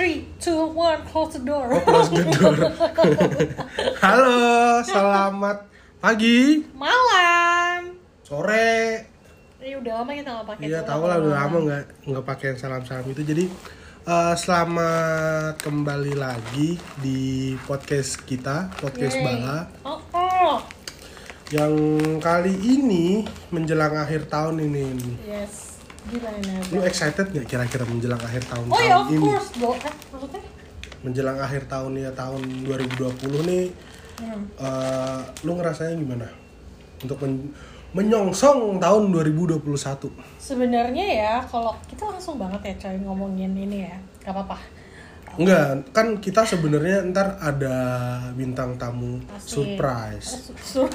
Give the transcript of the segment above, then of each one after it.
Three, two, one, close the door. Oh, close the door. Halo, selamat pagi, Malam. sore. Ini udah lama kita nggak pakai. Iya, tahu lah udah lama nggak nggak pakai yang salam-salam itu. Jadi eh, selamat kembali lagi di podcast kita, podcast Yeay. Bala. Oh, oh. Yang kali ini menjelang akhir tahun ini. Yes. Gimana? Lu excited nggak kira-kira menjelang akhir tahun Oh ya, tahun of ini? course, bro. Eh, maksudnya? Menjelang akhir tahun ya tahun 2020 nih, Hmm. eh, lu ngerasanya gimana? Untuk men- menyongsong tahun 2021. Sebenarnya ya, kalau kita langsung banget ya coy ngomongin ini ya, gak apa-apa. Enggak, kan kita sebenarnya ntar ada bintang tamu Asik. surprise. Su- su-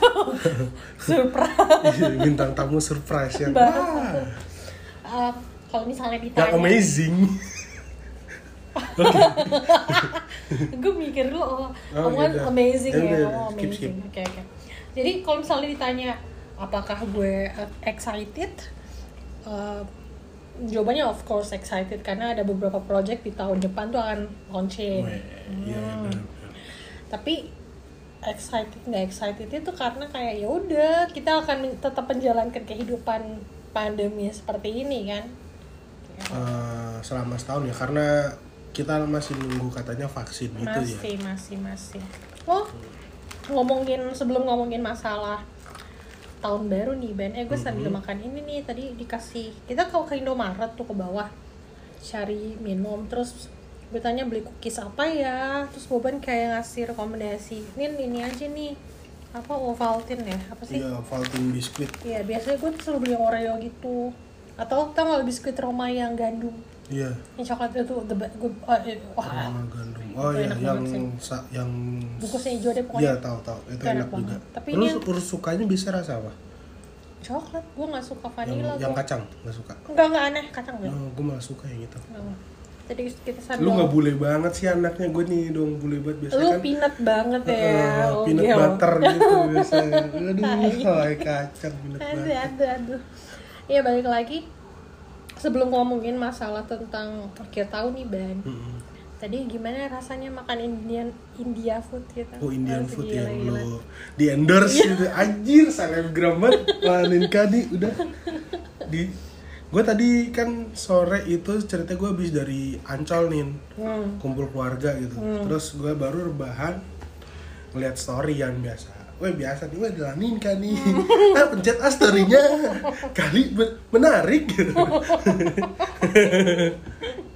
Surprise. Iya, bintang tamu surprise yang wah, Eh, kalau misalnya yang ditanya, amazing. gue mikir dulu, oh, Oh, omongan gitu. amazing Ya ya, udah, oh, skip, skip. amazing. Oke oke. Jadi kalau misalnya ditanya apakah gue uh, excited, uh, jawabannya of course excited karena ada beberapa project di tahun depan tuh akan launching. Iya, Hmm. benar. Tapi excited nggak excited itu karena kayak ya udah kita akan tetap menjalankan kehidupan pandemi seperti ini kan. Eh, selama setahun ya karena kita masih nunggu katanya vaksin gitu ya. masih masih masih oh ngomongin sebelum ngomongin masalah tahun baru nih Ben eh gue sambil Mm-hmm. makan ini nih tadi dikasih kita kalau ke Indomaret tuh ke bawah cari minum terus gue tanya beli cookies apa ya terus Boban kayak ngasih rekomendasi ini ini aja nih apa Ovaltine ya apa sih Iya, Valtin biskuit. Iya biasanya gue selalu beli yang Oreo gitu atau tau nggak biskuit Roma yang gandum Iya. yang coklat itu the be- gue oh, wah Roma gandum. Oh iya, yang sa- yang bungkusnya hijau deh Iya, pokoknya tahu tahu. Itu Itu enak enak, juga. Tapi Lu ini yang- su- sukanya bisa rasa apa? coklat gue nggak suka Yang, vanilla yang gua. kacang, nggak suka. enggak enggak aneh kacang gue Oh, gue malah suka yang itu. Nggak. Jadi kita sambil Lu nggak bule banget sih anaknya gue nih dong bule banget biasanya lu kan. peanut banget ya eh, Oh, peanut iya. butter gitu biasanya. Aduh, kayak kacang peanut aduh butter. aduh aduh iya balik lagi sebelum ngomongin masalah tentang akhir tahun nih ban Mm-mm. tadi gimana rasanya makan Indian India food gitu Oh Indian food gila, yang gila. lo di endorse Iya. gitu anjir selebgram banget Panin Kadi udah di gue tadi kan sore itu cerita gue habis dari Ancol nih hmm. kumpul keluarga gitu. Terus gue baru rebahan ngeliat story yang biasa. Weh biasa nih, weh jalanin kan nih? Ah, Pencet ah story-nya. Kali menarik gitu.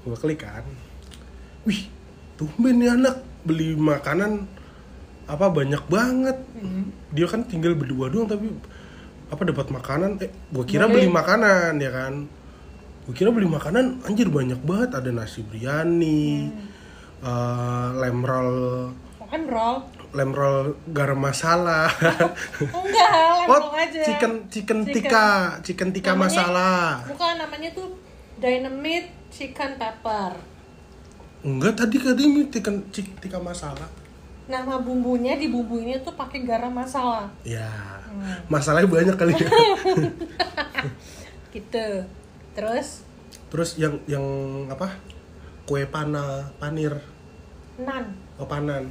Gue klik kan. Wih, tumben nih anak. Beli makanan Apa banyak banget. Dia kan tinggal berdua doang tapi Apa dapat makanan? Eh, gue kira Oke. beli makanan ya kan? Gue kira beli makanan Anjir banyak banget. Ada nasi biryani eh, Lem roll makan roll? lem roll garam masala. Enggak lem oh roll aja. chicken chicken Chicken. tikka chicken tikka Namanya- masala. bukan namanya tuh dynamite chicken pepper. Enggak tadi katanya chicken tikka masala. Nama bumbunya di bumbunya tuh pakai garam masala. Ya Hmm. masalahnya banyak kali ya. Gitu. Terus? Terus yang yang apa? Kue pana panir. Nan oh panan.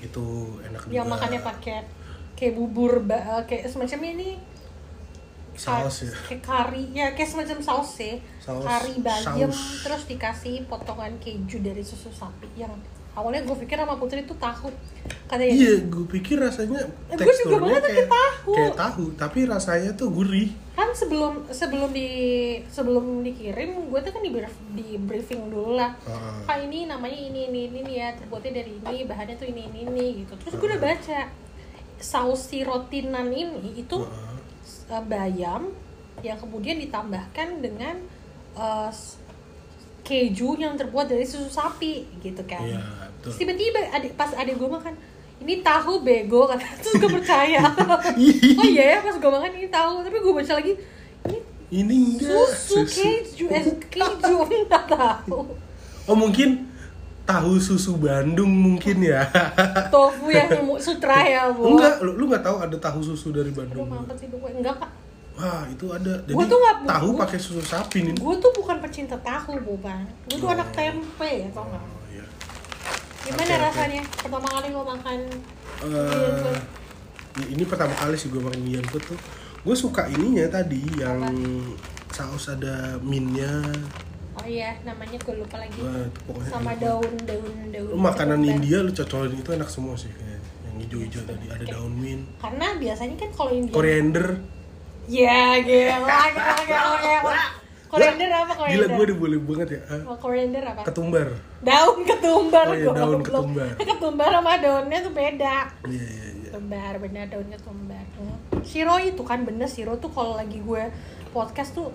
Itu enak yang juga. makannya pakai kayak bubur eh, kayak semacam ini. Saus ya. kayak kari. Ya kayak semacam saus sih. Saus- kari bayam terus dikasih potongan keju dari susu sapi yang awalnya gue pikir sama putri itu tahu. Katanya iya gue pikir rasanya Eh, teksturnya kayak tahu. kayak tahu tapi rasanya tuh gurih. Kan sebelum sebelum di sebelum dikirim gue tuh kan di, di briefing dulu lah. Heeh. kak ini namanya ini ini ini ya terbuatnya dari ini bahannya tuh ini ini ini gitu. Terus gue udah baca saus si rotinan ini itu uh, bayam yang kemudian ditambahkan dengan uh, keju yang terbuat dari susu sapi gitu kan. Iya, betul. Terus tiba-tiba adik pas adik gue makan ini tahu bego kata terus gue percaya. Oh iya ya pas gue makan ini tahu. Tapi gue baca lagi ini ini enggak susu, keju eh keju. Nggak tahu. Oh mungkin tahu susu Bandung mungkin ya. Tofu yang sutra ya bu. Enggak lu, lu nggak tahu ada tahu susu dari Aduh Bandung? mampet sih gue enggak kak. Wah itu ada. Jadi Gua tuh nggak- tahu pakai susu sapi nih. gue tuh bukan pecinta tahu bukan gue tuh Oh. anak tempe ya tau nggak gimana oke. rasanya? Pertama kali lo makan Eh, Indian food? ya ini pertama kali sih gue makan Indian food tuh. Gue suka ininya tadi yang saus ada minnya. Oh iya namanya gue lupa lagi. Wah, sama enak. daun daun daun Lu makanan ketumbar. India lu cocolin itu enak semua sih kayak yang hijau-hijau tadi. Ada daun mint. Karena biasanya kan kalau India koriander. Ya gila gila gila gila koriander apa gila koriander? Gue udah boleh banget ya. Koriander apa? Ketumbar. Daun ketumbar Oh iya, goblok. daun ketumbar. ketumbar sama daunnya tuh beda. Iya iya iya. Ketumbar bener daun ketumbar. Hmm. Siro itu kan bener Siro tuh kalau lagi gue podcast tuh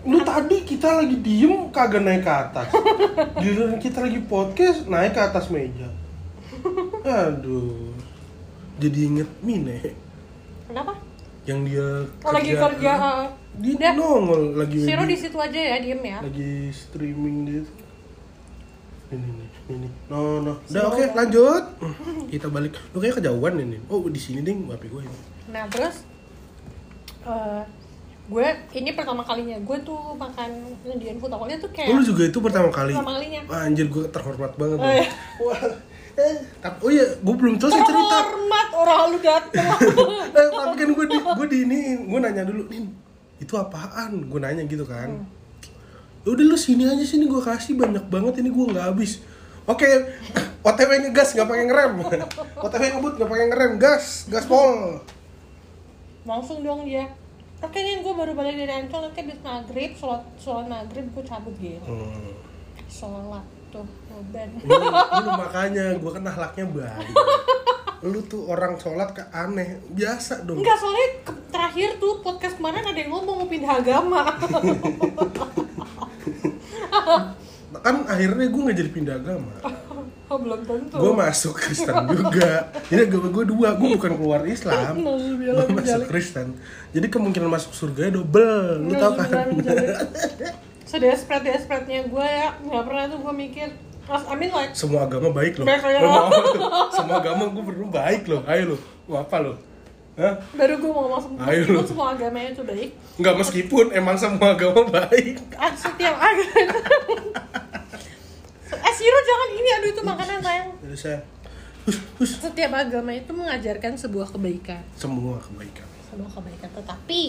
lu tadi kita lagi diem kagak naik ke atas. Giliran kita lagi podcast naik ke atas meja. Aduh. Jadi inget Mine. Kenapa? Yang dia oh, lagi kerja uh, dia Udah. nongol lagi Siro di situ aja ya diem ya. lagi streaming dia tuh ini nih ini. No no. Udah oke udah. lanjut. Kita balik. Lu kayak kejauhan ini. Oh di sini ding bapi gue ini. Nah terus eh, gue ini pertama kalinya gue tuh makan Indian food. Awalnya tuh oh, kayak lu juga itu pertama kali? Pertama kalinya. Wah, anjir gue terhormat banget Oh, iya. wah. Eh, tapi oh iya gue belum selesai cerita. Hormat orang lu dateng. Eh, tapi kan gue di gue di ini gue nanya dulu nih itu apaan? Gue nanya gitu kan. Hmm. udah lu sini aja sini gue kasih banyak banget ini gue nggak habis. Oke otw ngegas nggak pakai ngerem. Otw ngebut nggak pakai ngerem gas gas pol. Langsung dong dia. Oke nih gue baru balik dari Ancol nanti habis maghrib sholat sholat maghrib gue cabut gitu. Hmm. sholat tuh beban lu, lu makanya gue kan ahlaknya baik. Lu tuh orang sholat ke aneh biasa dong. Enggak soalnya terakhir tuh podcast kemarin ada yang ngomong mau pindah agama. Kan akhirnya gue nggak jadi pindah agama. Oh belum tentu. Gue masuk Kristen juga. Jadi agama gue dua gue bukan keluar Islam. Gue masuk. Kristen. Jadi kemungkinan masuk surga double. Lu tau kan? min dzalik. sedespret despretnya gue ya. Nggak pernah tuh gue mikir Mas Amin like semua agama baik loh. Lu lo. mau- semua agama gue berdua baik loh. Ayo lo mau apa lo Hah? baru gue mau ngomong Ayo meskipun lu. semua agama itu baik. Enggak meskipun emang semua agama baik. Ah, setiap agama. Eh Siro jangan ini aduh itu makanan sayang. Jadi saya setiap agama itu mengajarkan sebuah kebaikan. Semua kebaikan. Sebuah kebaikan tetapi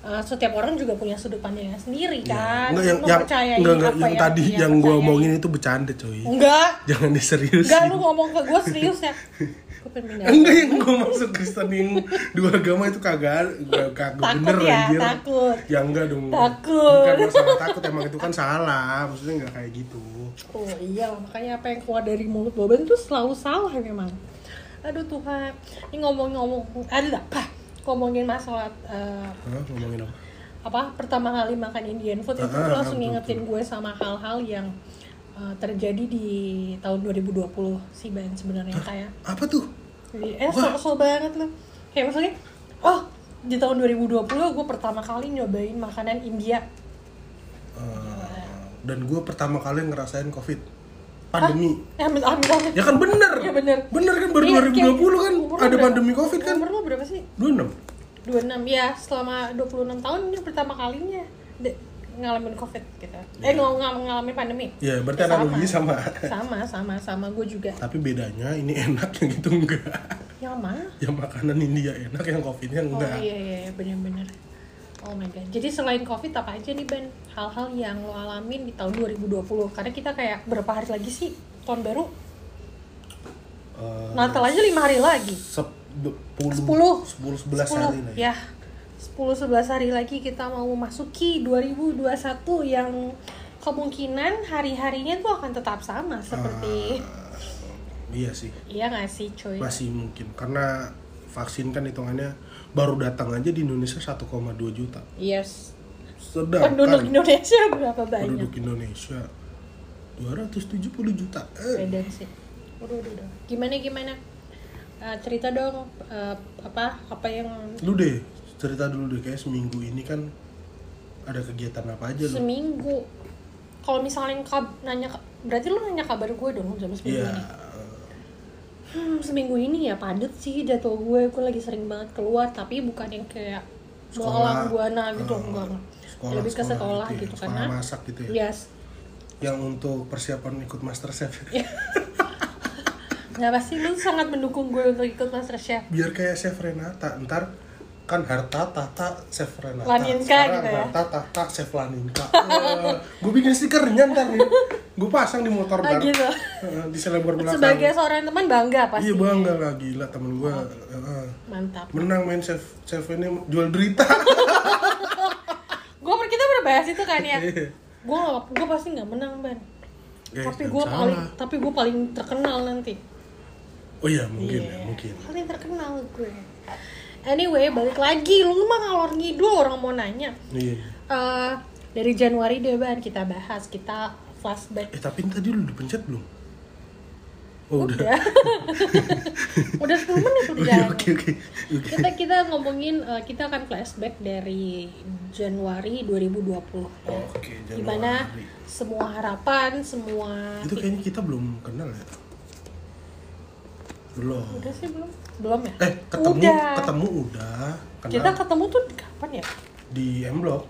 eh, setiap orang juga punya sudut pandangnya sendiri kan enggak yang yang enggak, enggak, apa yang tadi dia yang gue omongin itu bercanda coy enggak jangan diseriusin enggak lu ngomong ke gue serius ya Enggak yang gue Kristen yang dua agama itu kagak kagak bener ya, anjir. takut. Ya enggak dong. Takut. Bukan masalah takut emang itu kan salah. Maksudnya enggak kayak gitu. Oh iya, makanya apa yang keluar dari mulut Boban tuh selalu salah memang. Aduh Tuhan, ini ngomong-ngomong, ada apa? Ngomongin masalah eh, Hah, ngomongin apa? apa pertama kali makan Indian food itu Ah, tuh langsung ngingetin gue sama hal-hal yang eh, terjadi di tahun 2020 sih Ben sebenarnya kayak. Apa tuh? Jadi, eh so, so banget loh. Kayak misalnya oh di tahun 2020 gue pertama kali nyobain makanan India. Eh, dan gue pertama kali ngerasain covid pandemi. Eh amit amit amit. Ya kan bener. Iya, bener. bener kan baru Iya, 2020 kayak- kan ada berapa? pandemi covid kan? Umur lu berapa sih? 26 26 ya selama 26 tahun ini pertama kalinya de- ngalamin covid gitu. Eh ng ng- ngalamin pandemi. Ya berarti Sama. analoginya sama. Sama sama sama. Gue juga. Tapi bedanya ini enak yang itu enggak. Yang mana? Yang makanan India enak yang covidnya oh enggak. iya iya iya, bener-bener oh my god. Jadi selain covid apa aja nih Ben? Hal-hal yang lo alamin di tahun 2020 karena kita kayak berapa hari lagi sih tahun baru? Eh, Natal aja lima hari lagi. sepuluh Sepuluh. sepuluh sebelas hari lah ya. ya. 10 11 hari lagi kita mau memasuki 2021 yang kemungkinan hari-harinya tuh akan tetap sama seperti Ah, iya sih. Iya nggak sih cuy? Masih mungkin. Karena vaksin kan hitungannya baru datang aja di Indonesia 1,2 juta. Yes. Sedangkan penduduk Indonesia berapa banyak? penduduk Indonesia 270 juta. Eh, beda sih. Udah udah udah gimana gimana? Eh, cerita dong eh, apa apa yang lu deh cerita dulu deh. Kayak seminggu ini kan ada kegiatan apa aja lu? Seminggu. Kalau misalnya kab nanya berarti lu nanya kabar gue dong jam seminggu iya. ini Hmm, seminggu ini ya padet sih jadwal gue. Gue lagi sering banget keluar tapi bukan yang kayak Belalang buana gitu eh, enggak. sekolah, lebih ke sekolah ya, gitu sekolah karena masak gitu ya. Yes. Yang untuk persiapan ikut master chef Iya. nggak pasti lu sangat mendukung gue untuk ikut master chef biar kayak chef Renata ntar kan harta tata chef Renata Laninka Sekarang gitu ya? harta tata chef Laninka Eh, gue bikin stikernya ntar nih. Gue pasang di motor Ah, bar gitu. Eh, di selebar belakang. Sebagai seorang teman bangga pasti. Iya bangga lah gila temen gue Oh. mantap. Menang main chef chef ini jual derita. Gue kita pernah bahas itu kan ya. Iya. gue gue pasti nggak menang ban Guys, tapi gue paling tapi gue paling terkenal nanti. Oh iya mungkin Iya. ya mungkin. Paling terkenal gue anyway balik lagi. Lu mah ngalor ngidul orang mau nanya. Iya. Eh, dari Januari deh ban kita bahas kita flashback. Eh tapi tadi lu dipencet belum? Oh udah. Udah. Udah 10 menit udah Oke, jalan. oke oke oke. Kita kita ngomongin eh, kita akan flashback dari Januari 2020 ya. Oke, Gimana Januari. semua harapan semua itu kayaknya kita belum kenal ya? Belum. Udah sih belum belum ya? Eh ketemu udah. ketemu udah kenal. Kita ketemu tuh kapan ya? Di M Block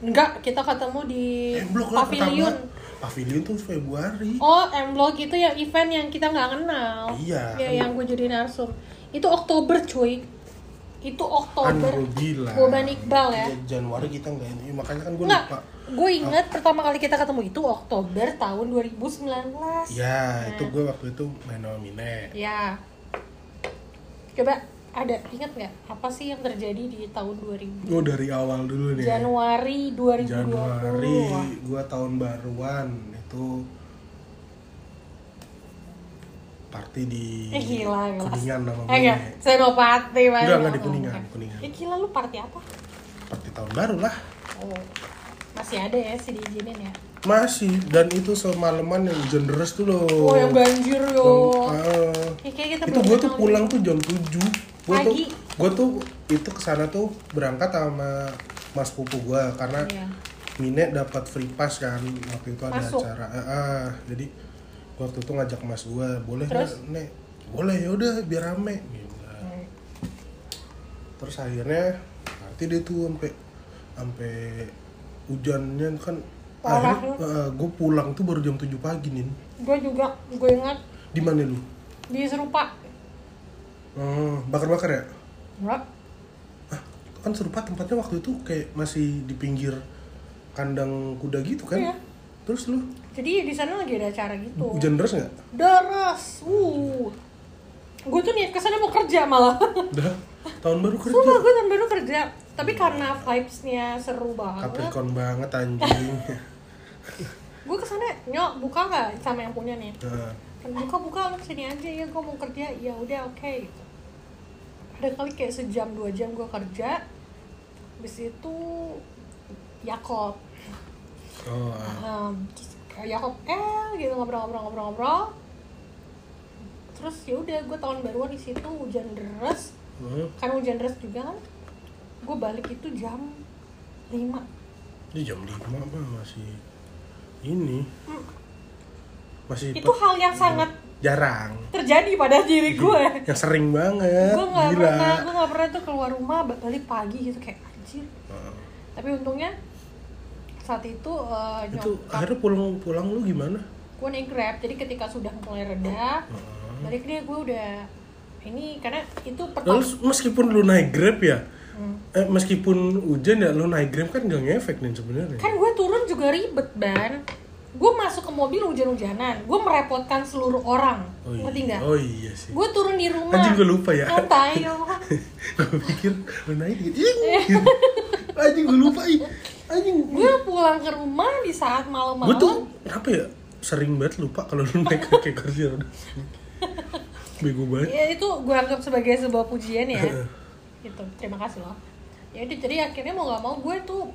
enggak kita ketemu di M Block lah pavilion pertama. Pavilion. Tuh Februari. Oh M Block itu yang event yang kita nggak kenal. Iya, ya yang gue jadi narsum. Itu Oktober cuy. Itu kan Oktober gue bilang Boban Iqbal ya. Iya, Januari kita nggak ini. Makanya kan gue Enggak, lupa. gue inget pertama kali kita ketemu itu Oktober tahun 2019 ya Nah. itu gue waktu itu main sama Mine. Ya. Coba ada ingat nggak apa sih yang terjadi di tahun 2000 gue dari awal dulu nih Januari 2020? Januari gue tahun baruan itu party di Eh gila, gila. Kuningan sama Eh enggak, Mine Senopati. Enggak, enggak di Oh, Kuningan, enggak. Kuningan. Eh gila lu party apa? party tahun baru lah Oh. Masih ada ya sih diizinin ya. Masih dan itu semalaman yang hujan deras tuh loh Oh, yang banjir yo. Ah. Ya, kayak kita itu gue tuh pulang tuh jam 7 gue tuh gue tuh itu ke sana tuh berangkat sama mas pupu gue karena Iya. Mine dapat free pass kan waktu itu ada Masuk. acara ah, ah. jadi waktu itu ngajak mas gue boleh nggak nek boleh ya udah biar rame. Hmm. terus akhirnya nanti dia tuh sampai sampai hujannya kan Parah akhirnya gue pulang tuh baru jam 7 pagi nih Gue juga, gue ingat di mana lu di Serupa. oh, bakar-bakar ya Enggak. ah kan serupa tempatnya waktu itu kayak masih di pinggir kandang kuda gitu kan Iya. terus lu Jadi di sana lagi ada acara gitu. hujan deras nggak Deras. Uh. Gue tuh niat ke sana mau kerja malah. udah tahun baru kerja Sumpah gue tahun baru kerja. Tapi karena vibes-nya seru banget. Capricorn banget anjing Gue ke sana, nyok buka nggak sama yang punya nih? nah, buka buka lu ke sini aja ya gue mau kerja ya udah oke gitu. Ada kali kayak sejam dua jam gue kerja. Habis itu Yakob. oh ah. Um, Yakob eh gitu ngobrol-ngobrol-ngobrol-ngobrol. Terus ya udah gue tahun baruan di situ hujan deras. Hmm. Kan hujan deras juga kan. Gue balik itu jam 5 Ini jam 5 mah masih ini masih itu hal yang sangat jarang terjadi pada diri gue yang sering banget gue nggak gila pernah gue nggak pernah tuh keluar rumah ba- balik pagi gitu kayak anjir Ah. tapi untungnya saat itu uh, itu akhirnya pulang pulang lu gimana gue naik grab jadi ketika sudah mulai reda Ah. Balik deh gue udah ini karena itu pertama Lalu meskipun lu naik grab ya Hmm. eh, meskipun hujan ya lu naik grab kan gak ngefek nih sebenarnya. Kan gue turun juga ribet ban. Gue masuk ke mobil hujan-hujanan gue merepotkan seluruh orang. Oh iya. Ngerti nggak? Oh iya sih. Gue turun di rumah. Anjing, gue lupa ya. santai ya gue pikir lu naik gitu. Anjing gue lupa ih. Anjing. Gue pulang ke rumah di saat gue malam-malam tuh apa ya sering banget lupa kalau lu naik kayak kursi roda bego banget. Ya itu gue anggap sebagai sebuah pujian ya. Gitu. Terima kasih loh. Ya udah jadi akhirnya mau gak mau gue tuh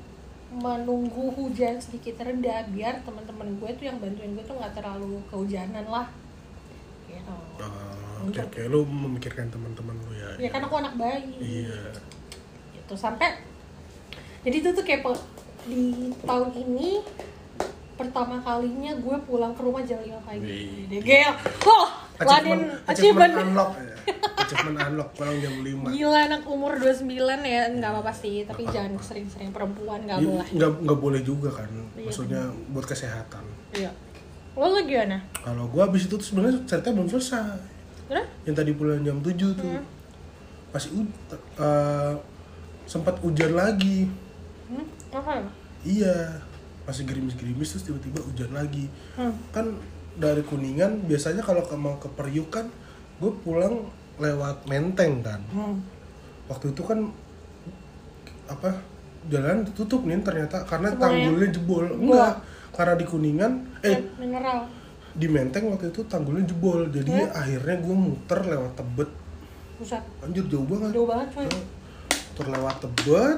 menunggu hujan sedikit reda biar teman-teman gue tuh yang bantuin gue tuh nggak terlalu kehujanan lah. Gitu. Ah, oke lu memikirkan teman-teman lu ya ya. kan aku anak bayi. Iya. Gitu. Sampai jadi itu tuh kayak di tahun ini pertama kalinya gue pulang ke rumah jam 5 pagi. Degel oh Ladin achievement achievement unlock ya. achievement unlock pulang jam 5 Gila anak umur 29 ya nggak apa-apa sih, tapi jangan sering-sering perempuan nggak Iya, boleh. nggak nggak boleh juga kan Iya, maksudnya buat kesehatan Iya. Lo lo gimana? kalau gua habis itu tuh sebenarnya ceritanya belum selesai Udah? yang tadi pulang jam 7 tuh Hmm. masih u- eh, sempat hujan lagi Hmm? Apa? iya masih gerimis-gerimis terus tiba-tiba hujan lagi Hmm. kan dari kuningan biasanya kalau ke- mau ke Priuk kan gue pulang lewat Menteng kan Hmm. waktu itu kan apa jalan tutup nih ternyata karena Semuanya? tanggulnya jebol enggak karena di kuningan eh Mineral. di Menteng waktu itu tanggulnya jebol jadi Eh? akhirnya gue muter lewat Tebet Pusat. anjir jauh banget Jauh banget coy. muter lewat Tebet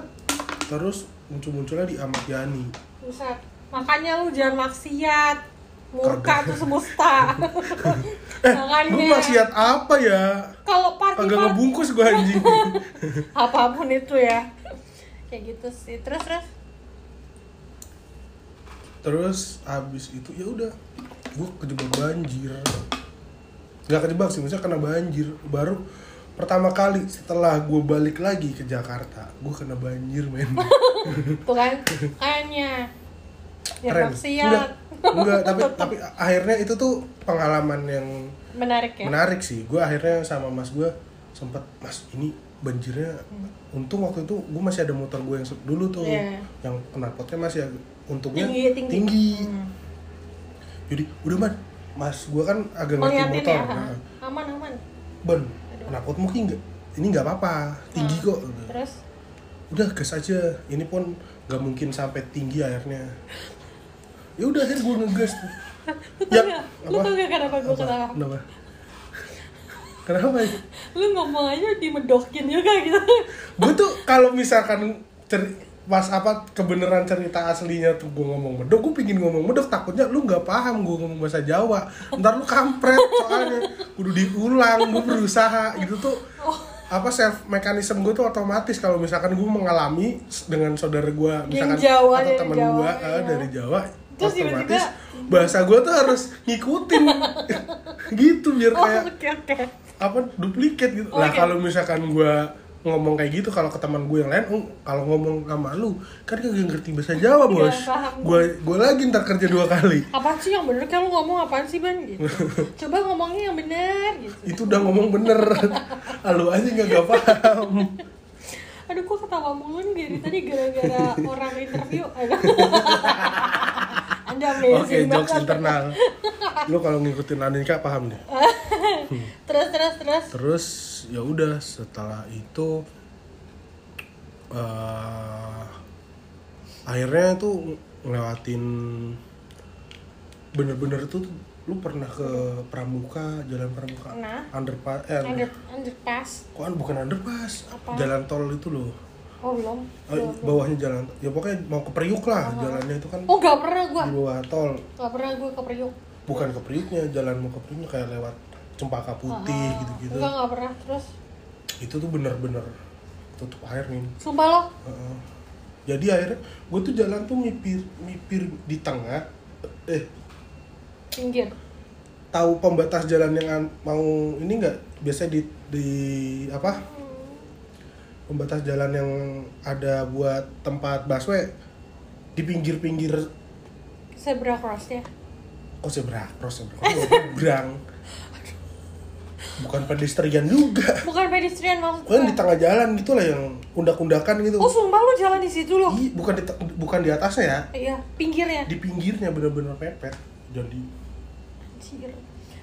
terus muncul-munculnya di Ahmad Yani Pusat. Makanya lu jangan maksiat. Murka tuh semesta. eh gue maksiat apa ya Kalau party kagak ngebungkus gue anjing apa pun itu ya. Kayak gitu sih. Terus terus. terus habis itu ya udah gue kejebak banjir nggak kejebak sih maksudnya kena banjir baru pertama kali setelah gue balik lagi ke Jakarta gue kena banjir men Tuh kan. Kayaknya. Ya maksiat. Enggak enggak tapi tapi akhirnya itu tuh pengalaman yang Menarik ya. menarik sih gue akhirnya sama mas gue sempet mas ini banjirnya untung waktu itu gue masih ada motor gue yang dulu tuh Iya. yang knalpotnya masih untungnya Tinggi, tinggi. Hmm. jadi udah man mas gue kan agak ngerti motor ya. nah. Aman aman. ban knalpot mungkin nggak ini nggak apa-apa tinggi kok Terus udah gas aja ini pun nggak mungkin sampai tinggi akhirnya ya udah akhirnya gue ngegas tuh gak? Lu tau gak kenapa gue ketawa? kenapa kenapa ya Lu ngomong aja dimedokin juga gitu. gue tuh kalau misalkan ceri- pas apa kebenaran cerita aslinya tuh gue ngomong medok gue pingin ngomong medok takutnya lu nggak paham gue ngomong bahasa Jawa ntar lu kampret soalnya kudu diulang gue berusaha gitu tuh apa self mekanisme gue tuh otomatis kalau misalkan gue mengalami dengan saudara gue misalkan Jawa, atau teman gue ya. dari Jawa Terus otomatis tiba-tiba- bahasa gue tuh harus ngikutin gitu biar Oh kayak oke oke. apa duplikat gitu lah Oke. kalau misalkan gua ngomong kayak gitu kalau ke teman gue yang lain oh, kalau ngomong sama lu kan kagak ngerti bahasa Jawa bos paham. gua gua lagi ntar kerja dua kali Apaan sih yang bener kan lu ngomong apaan sih ban gitu. Coba ngomongnya yang bener gitu. itu udah ngomong bener lu aja nggak gak paham Aduh gua ketawa mulu nih dari tadi gara-gara orang interview. Amazing oke jokes banget. internal lu kalau ngikutin Anika paham deh Terus terus terus. terus ya udah setelah itu eh akhirnya tuh ngelewatin bener-bener tuh lu pernah ke Pramuka jalan Pramuka Pernah. underpass eh Under underpass. kok an- bukan underpass Apa? jalan tol itu loh Oh belum. Eh, Belum. bawahnya jalan ya pokoknya mau ke Priuk lah jalannya itu kan Oh gak pernah gua. di bawah tol Gak pernah gua ke Priuk. bukan ke Priuknya jalan mau ke Priuknya kayak lewat Cempaka Putih gitu-gitu Enggak gak pernah. Terus itu tuh bener-bener tutup air nih sumpah lo. Heeh. jadi akhirnya gue tuh jalan tuh mipir mipir di tengah eh Pinggir. tahu pembatas jalan yang an- mau ini nggak biasa di di apa pembatas jalan yang ada buat tempat busway di pinggir-pinggir Zebra cross ya. kok zebra cross zebra cross nyebrang bukan pedestrian juga Bukan pedestrian maksud kan di tengah jalan gitu lah yang undak-undakan gitu Oh sumpah lu jalan di situ loh. Ih, bukan di bukan di atasnya ya Iya, pinggirnya. di pinggirnya bener-bener pepet jadi Anjir.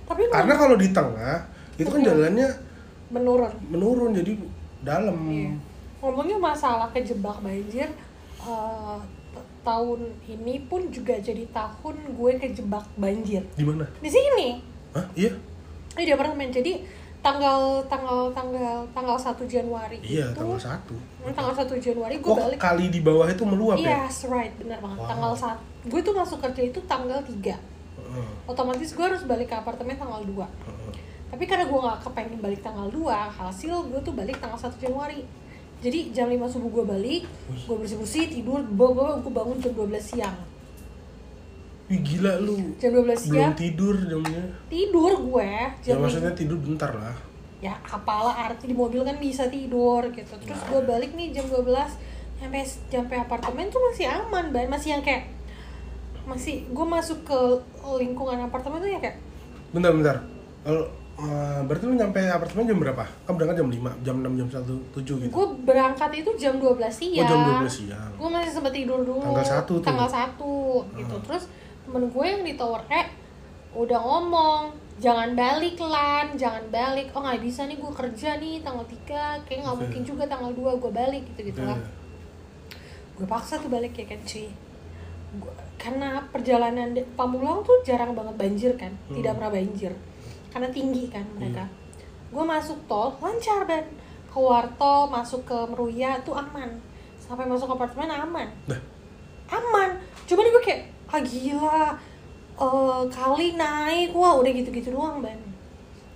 Tapi karena kalau di tengah itu kan Iya. jalannya menurun. menurun jadi dalam Iya. Ngomongnya masalah kejebak banjir, t- tahun ini pun juga jadi tahun gue kejebak banjir. di mana Di sini. Hah? iya Ini di apartemen. Jadi tanggal tanggal tanggal tanggal 1 Januari iya itu tanggal satu Hmm, tanggal 1 Januari gue balik kali di bawah itu meluap ya Yes, right, benar banget. Wow. Tanggal 1. Gue tuh masuk kerja itu tanggal 3. Heeh, Otomatis gue harus balik ke apartemen tanggal 2. heeh. Tapi karena gue gak kepengen balik tanggal 2, hasil gue tuh balik tanggal 1 Januari. Jadi jam 5 subuh gue balik, gue bersih-bersih, tidur, bawa gue bangun jam 12 siang. Wih gila lu. Jam 12 belum siang, tidur jamnya. Tidur gue. ya Jam maksudnya tidur bentar lah. Ya apalah arti di mobil kan bisa tidur gitu. Terus gue balik nih jam 12 sampai sampai apartemen tuh masih aman ban masih yang kayak masih gue masuk ke lingkungan apartemen tuh ya kayak bentar bentar eh, berarti lu nyampe apartemen jam berapa? Kan berangkat jam 5 jam 6 jam 1 7 gitu. Gue berangkat itu jam 12 siang. Oh jam 12 siang. Gue masih sempat tidur dulu. Tanggal satu tuh. tanggal satu gitu. Ah. terus temen gue yang di tower E udah ngomong jangan balik lan. Jangan balik. Oh nggak bisa nih gue kerja nih tanggal 3 kayak nggak Oke. mungkin juga tanggal 2 gue balik gitu gitu lah gue paksa tuh balik ya kan cuy. Gua- karena perjalanan Pamulang tuh jarang banget banjir kan. Hmm. tidak pernah banjir karena tinggi kan mereka. Gue masuk tol lancar dan keluar tol masuk ke Meruya tuh aman. Sampai masuk apartemen aman. Dah. aman. Cuman gue kayak ah gila. Eh, kali naik. Wah udah gitu-gitu doang ban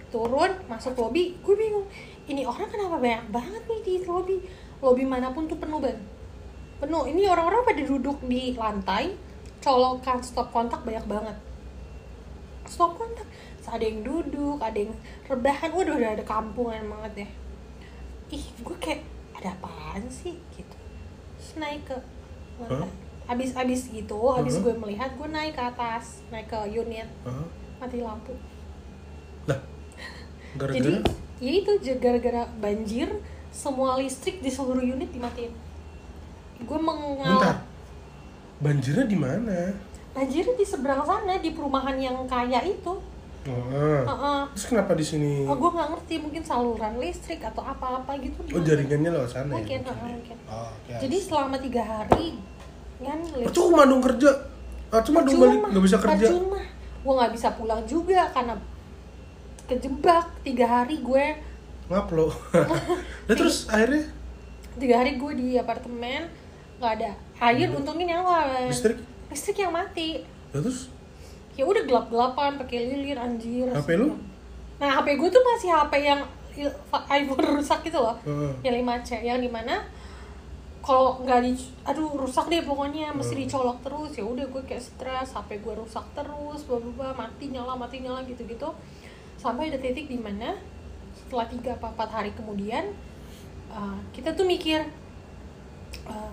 turun masuk lobby gue bingung. Ini orang kenapa banyak banget nih di lobby? Lobby mana pun tuh penuh ban penuh. Ini orang-orang pada duduk di lantai colokan stop kontak banyak banget. Stop kontak ada yang duduk ada yang rebahan. Waduh udah ada kampungan banget ya. Ih gue kayak ada apaan sih? Gitu. Terus naik ke Hah? abis abis gitu abis Mhm. gue melihat gue naik ke atas naik ke unit. Hah? mati lampu. Lah gara-gara jadi ya itu gara-gara banjir semua listrik di seluruh unit dimatiin. Gue mengal banjirnya di mana? Banjirnya di seberang sana di perumahan yang kaya itu oh, ah. Heeh. terus kenapa di sini Oh, gue nggak ngerti mungkin saluran listrik atau apa-apa gitu. oh jaringannya lewat sana Mungkin, ya heeh, mungkin. oh, oke. Jadi selama tiga hari kan percuma dong kerja ah, cuma dong balik nggak bisa kerja Percuma. Gue nggak bisa pulang juga karena kejebak tiga hari gue ngaplo nah terus akhirnya tiga hari gue di apartemen nggak ada air untungnya nyala kan. Hmm. Listrik? listrik yang mati ya terus ya udah gelap gelapan pakai lilin anjir HP lu? nah HP gue tuh masih HP yang iPhone rusak gitu loh. Heeh. yang 5C yang di mana kalau nggak di aduh rusak deh pokoknya mesti dicolok terus. Ya udah gue kayak stres HP gue rusak terus bla mati nyala mati nyala gitu gitu sampai ada titik di mana setelah tiga apa empat hari kemudian uh, kita tuh mikir uh,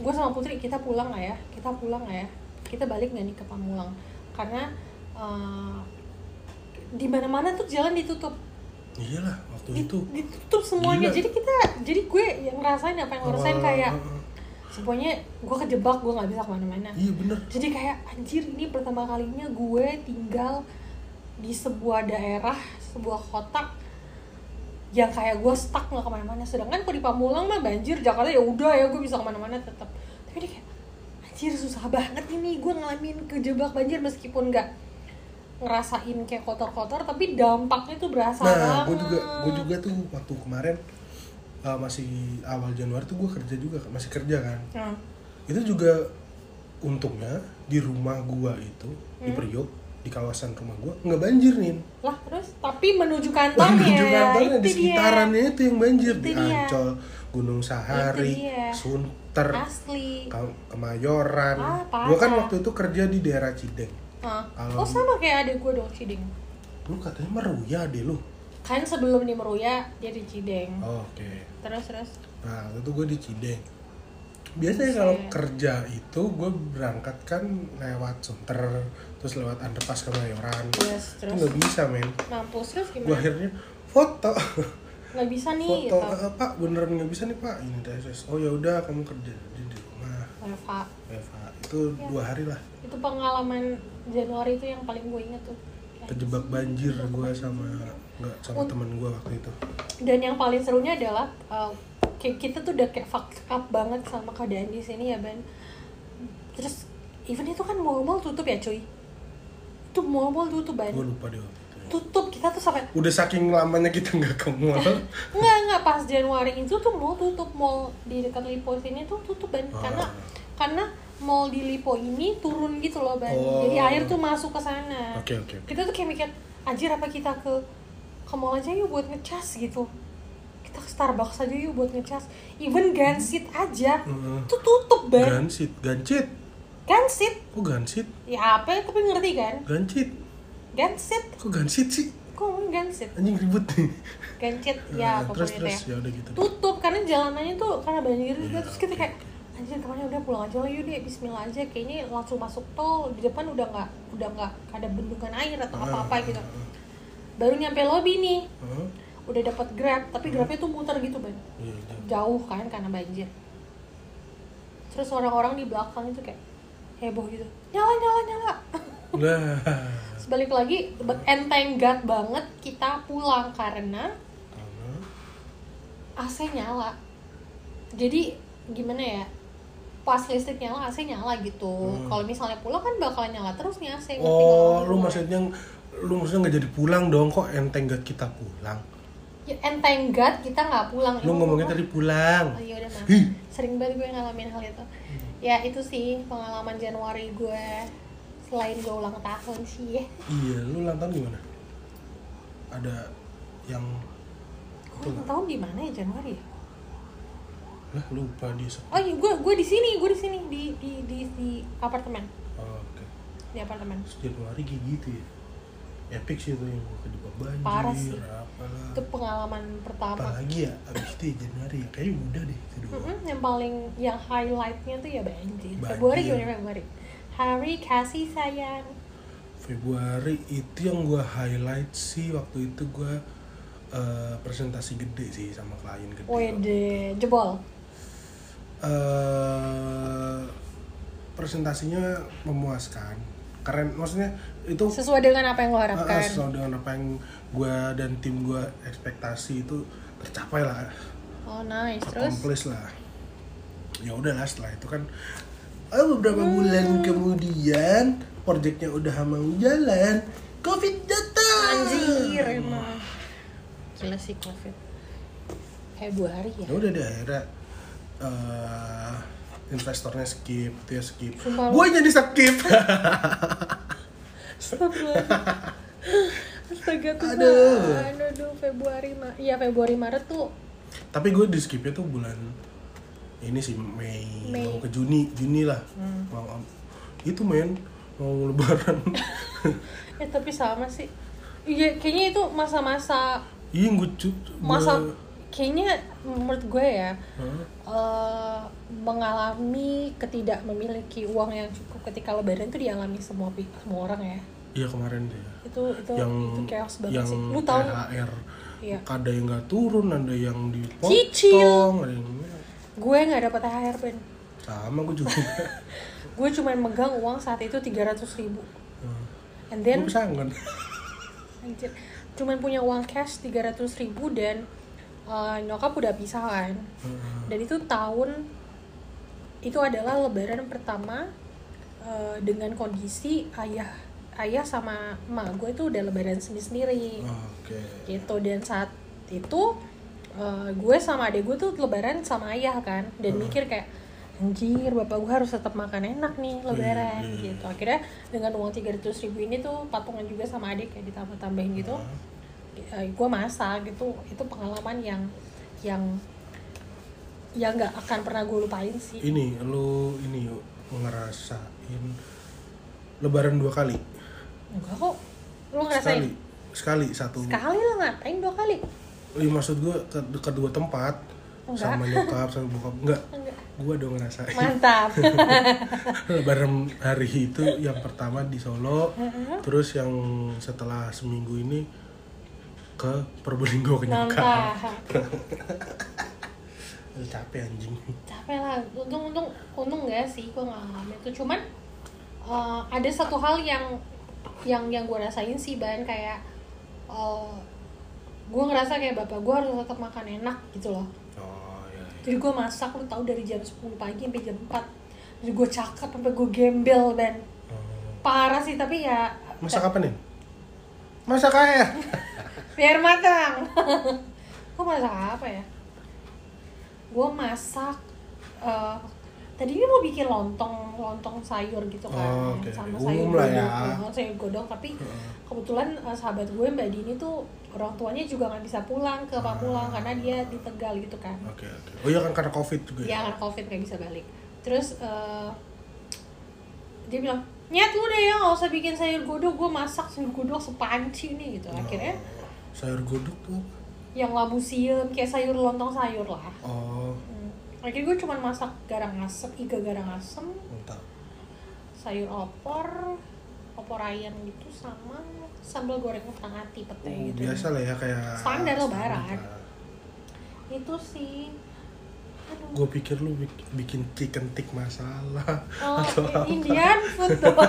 gue sama Putri kita pulang nggak ya? Kita pulang nggak ya? Kita balik nggak nih ke Pamulang karena uh, di mana mana tuh jalan ditutup. Iyalah waktu Di- itu. ditutup semuanya. Gila. jadi kita jadi gue yang ngerasain apa yang ngerasain Awal- kayak semuanya gue kejebak gue nggak bisa ke mana-mana. Iya bener. Jadi kayak anjir ini pertama kalinya gue tinggal di sebuah daerah sebuah kota yang kayak gue stuck nggak ke mana-mana. Sedangkan kalau di Pamulang mah banjir Jakarta ya udah ya gue bisa ke mana-mana tetap tapi ini kayak anjir susah banget ini. Gue ngalamin kejebak banjir meskipun nggak ngerasain kayak kotor-kotor tapi dampaknya tuh berasa nah gue banget. juga gue juga tuh waktu kemarin uh, masih awal Januari tuh gue kerja juga masih kerja kan. Nah, itu juga untungnya di rumah gua itu di Hmm. Priok di kawasan rumah gua nggak banjir nih lah terus? Tapi menuju kantornya. Menuju kantornya di dia. sekitarannya itu yang banjir Itu di dia. Ancol Gunung Sahari Itu Sunter asli. Ke- Kemayoran. Ah, gua kan waktu itu kerja di daerah Cideng. Hah. Kalau- oh sama kayak adik gue dong Cideng. Lu katanya meruya deh lu? Kan sebelum di Meruya dia di Cideng. Oh, oke. Terus terus. Nah, waktu itu gue di Cideng. Biasanya kalau kerja itu gue berangkat kan lewat Sunter, terus lewat underpass Kemayoran. yes Itu terus. nggak bisa men. mampus terus Gue gimana akhirnya foto, nggak bisa nih foto gitu "Eh, Pak beneran nggak bisa nih Pak ini TSS. Oh ya udah kamu kerja di, di rumah. Eva Eva itu Ya. dua hari lah itu pengalaman Januari itu yang paling gue inget tuh terjebak banjir gue sama nggak sama temen gue waktu itu. dan yang paling serunya adalah uh, kayak kita tuh udah kayak fucked up banget sama keadaan di sini ya Ben terus even itu kan mall-mall tutup ya cuy itu mall-mall tutup Ben Gue lupa deh. Tutup kita tuh sampai Udah saking lamanya kita nggak ke mall. Enggak, enggak pas Januari itu tuh mall tutup mall di dekat Lipo sini tuh tutup ban Ah. karena karena mall di Lipo ini turun gitu loh ban. Oh. Jadi air tuh masuk ke sana. Oke oke. oke. Kita tuh kayak mikir, anjir apa kita ke ke mall aja yuk buat ngecas gitu. Kita ke Starbucks aja yuk buat ngecas. Even Gansit aja Heeh. tuh tutup ban. Gansit, gancit. Gansit Kok gansit? ya apa ya tapi ngerti kan? Gancit. Gansit Kok gansit sih? kok Gansit anjing ribut nih. Gancit Eh, ya terus pokoknya terus itu ya ya udah gitu. Tutup karena jalanannya tuh karena banjir juga Iya, terus kita kayak anjir ke mana? Udah pulang aja lah yuk deh Bismillah aja. Kayaknya langsung masuk tol di depan udah nggak udah nggak ada bendungan air atau Ah, apa apa gitu. baru nyampe lobby nih. Udah dapat grab tapi grabnya tuh muter gitu ban Iya, iya. jauh kan karena banjir. Terus orang-orang di belakang itu kayak heboh gitu. Nyala nyala nyala. Lah sebalik lagi enteng gat banget kita pulang karena karena AC nyala. Jadi gimana ya pas listrik nyala AC nyala gitu. Hmm. kalau misalnya pulang kan bakal nyala terus nih AC oh lu maksudnya lu maksudnya nggak jadi pulang dong kok enteng gak kita pulang? Ya, enteng gat kita nggak pulang. Lu ngomongnya tadi pulang. Oh iya udah sering banget gue ngalamin hal itu. Ya itu sih pengalaman Januari gue selain gue ulang tahun sih ya iya lu ulang tahun gimana ada yang gue ulang tahun di mana ya Januari ya? lah lupa dia se- oh iya gue gue di sini gue di sini di di di, di apartemen oh, oke di apartemen Januari kayak gitu ya epic sih tuh yang kejebak banjir Parah sih. apalah itu pengalaman pertama apalagi ya abis itu ya Januari ya kayaknya udah deh itu doang Mm-mm, yang paling yang highlightnya tuh ya banjir. Banjir. Februari gimana Februari? Hari kasih sayang. Februari itu yang gue highlight sih waktu itu gue eh, presentasi gede sih sama klien gede Wede, jebol. eh presentasinya memuaskan keren maksudnya itu Sesuai dengan apa yang lo ah, harapkan. sesuai dengan apa yang gue dan tim gue ekspektasi itu tercapai lah Oh nice. Terus lah ya udahlah setelah itu kan eh, beberapa bulan kemudian proyeknya udah mau jalan covid datang anjir emang. Gila sih covid. Februari ya. ya udah deh akhirnya eh, investornya skip ya skip gue jadi skip. Astaga tuh. Aduh. Aduh, Februari Ma Iya Februari Maret tuh tapi gue di skipnya tuh bulan ini sih Mei, Mei. mau ke Juni Juni lah Hmm. mau itu men mau lebaran ya tapi sama sih. Iya kayaknya itu masa-masa iya gue masa kayaknya menurut gue ya Hah? eh, mengalami ketidak memiliki uang yang cukup ketika lebaran itu dialami semua semua orang ya iya kemarin deh itu itu yang itu chaos banget yang sih lu tahu THR Iya. ada yang nggak turun ada yang dipotong Cicil. ada yang gue nggak dapat THR Ben. Sama gue juga. Gue cuma megang uang saat itu 300 ribu. And gue then anjir, cuman punya uang cash 300 ribu dan eh, nyokap udah pisah kan. Dan itu tahun itu adalah lebaran pertama eh, dengan kondisi ayah ayah sama emak gue itu udah lebaran sendiri sendiri oke. Gitu. Dan saat itu eh, gue sama adek gue tuh lebaran sama ayah kan. Dan mikir kayak anjir bapak gue harus tetap makan enak nih lebaran iya, iya. gitu. Akhirnya dengan uang 300 ribu ini tuh patungan juga sama adik kayak ditambah tambahin gitu eh, gue masak gitu. Itu pengalaman yang yang yang nggak akan pernah gue lupain sih. Ini lu ini yuk ngerasain lebaran dua kali? Enggak kok. Lo ngerasain? Sekali. Sekali satu. Sekali lo ngapain dua kali Iya maksud gue ke kedua tempat. Enggak. sama nyokap sama bokap. Enggak. Enggak. Gue dong ngerasain. Mantap. Lebaran hari itu yang pertama di Solo. Terus yang setelah seminggu ini ke Probolinggo ke nyokap. Capek anjing. Capek lah. Untung untung untung nggak sih gue ngalamin itu. Cuman eh, ada satu hal yang yang yang gue rasain sih ban. Kayak eh, gue ngerasa kayak bapak gue harus tetap makan enak gitu loh. Oh iya, iya. jadi gue masak lu tahu dari jam 10 pagi sampai jam 4 jadi gue cakep sampai gue gembel ban Oh. parah sih tapi ya masak apa nih masak air. Biar matang. Gue masak apa ya? Gue masak eh, tadinya mau bikin lontong lontong sayur gitu kan. Oh, oke. sama Umum sayur lah godong ya. eh, sayur godong. Tapi kebetulan eh, sahabat gue mbak Dini tuh orang tuanya juga nggak bisa pulang ke Pamulang karena dia di Tegal gitu kan. Oke oke. Oh iya kan karena covid juga dia karena covid nggak bisa balik. Terus eh, dia bilang nyet lu deh ya nggak usah bikin sayur godok gue masak sayur godok sepanci nih gitu. Akhirnya Oh, sayur godok tuh yang labu siem kayak sayur lontong sayur lah. Oh. Hmm. akhirnya gue cuma masak garang asem iga garang asem. Mantap sayur opor opor ayam gitu sama sambal goreng utang ati pete Oh, gitu. biasa lah ya kayak Standar lebaran. itu sih. Gue pikir lu bik- bikin chicken tik masalah. Oh atau apa. Indian food tuh.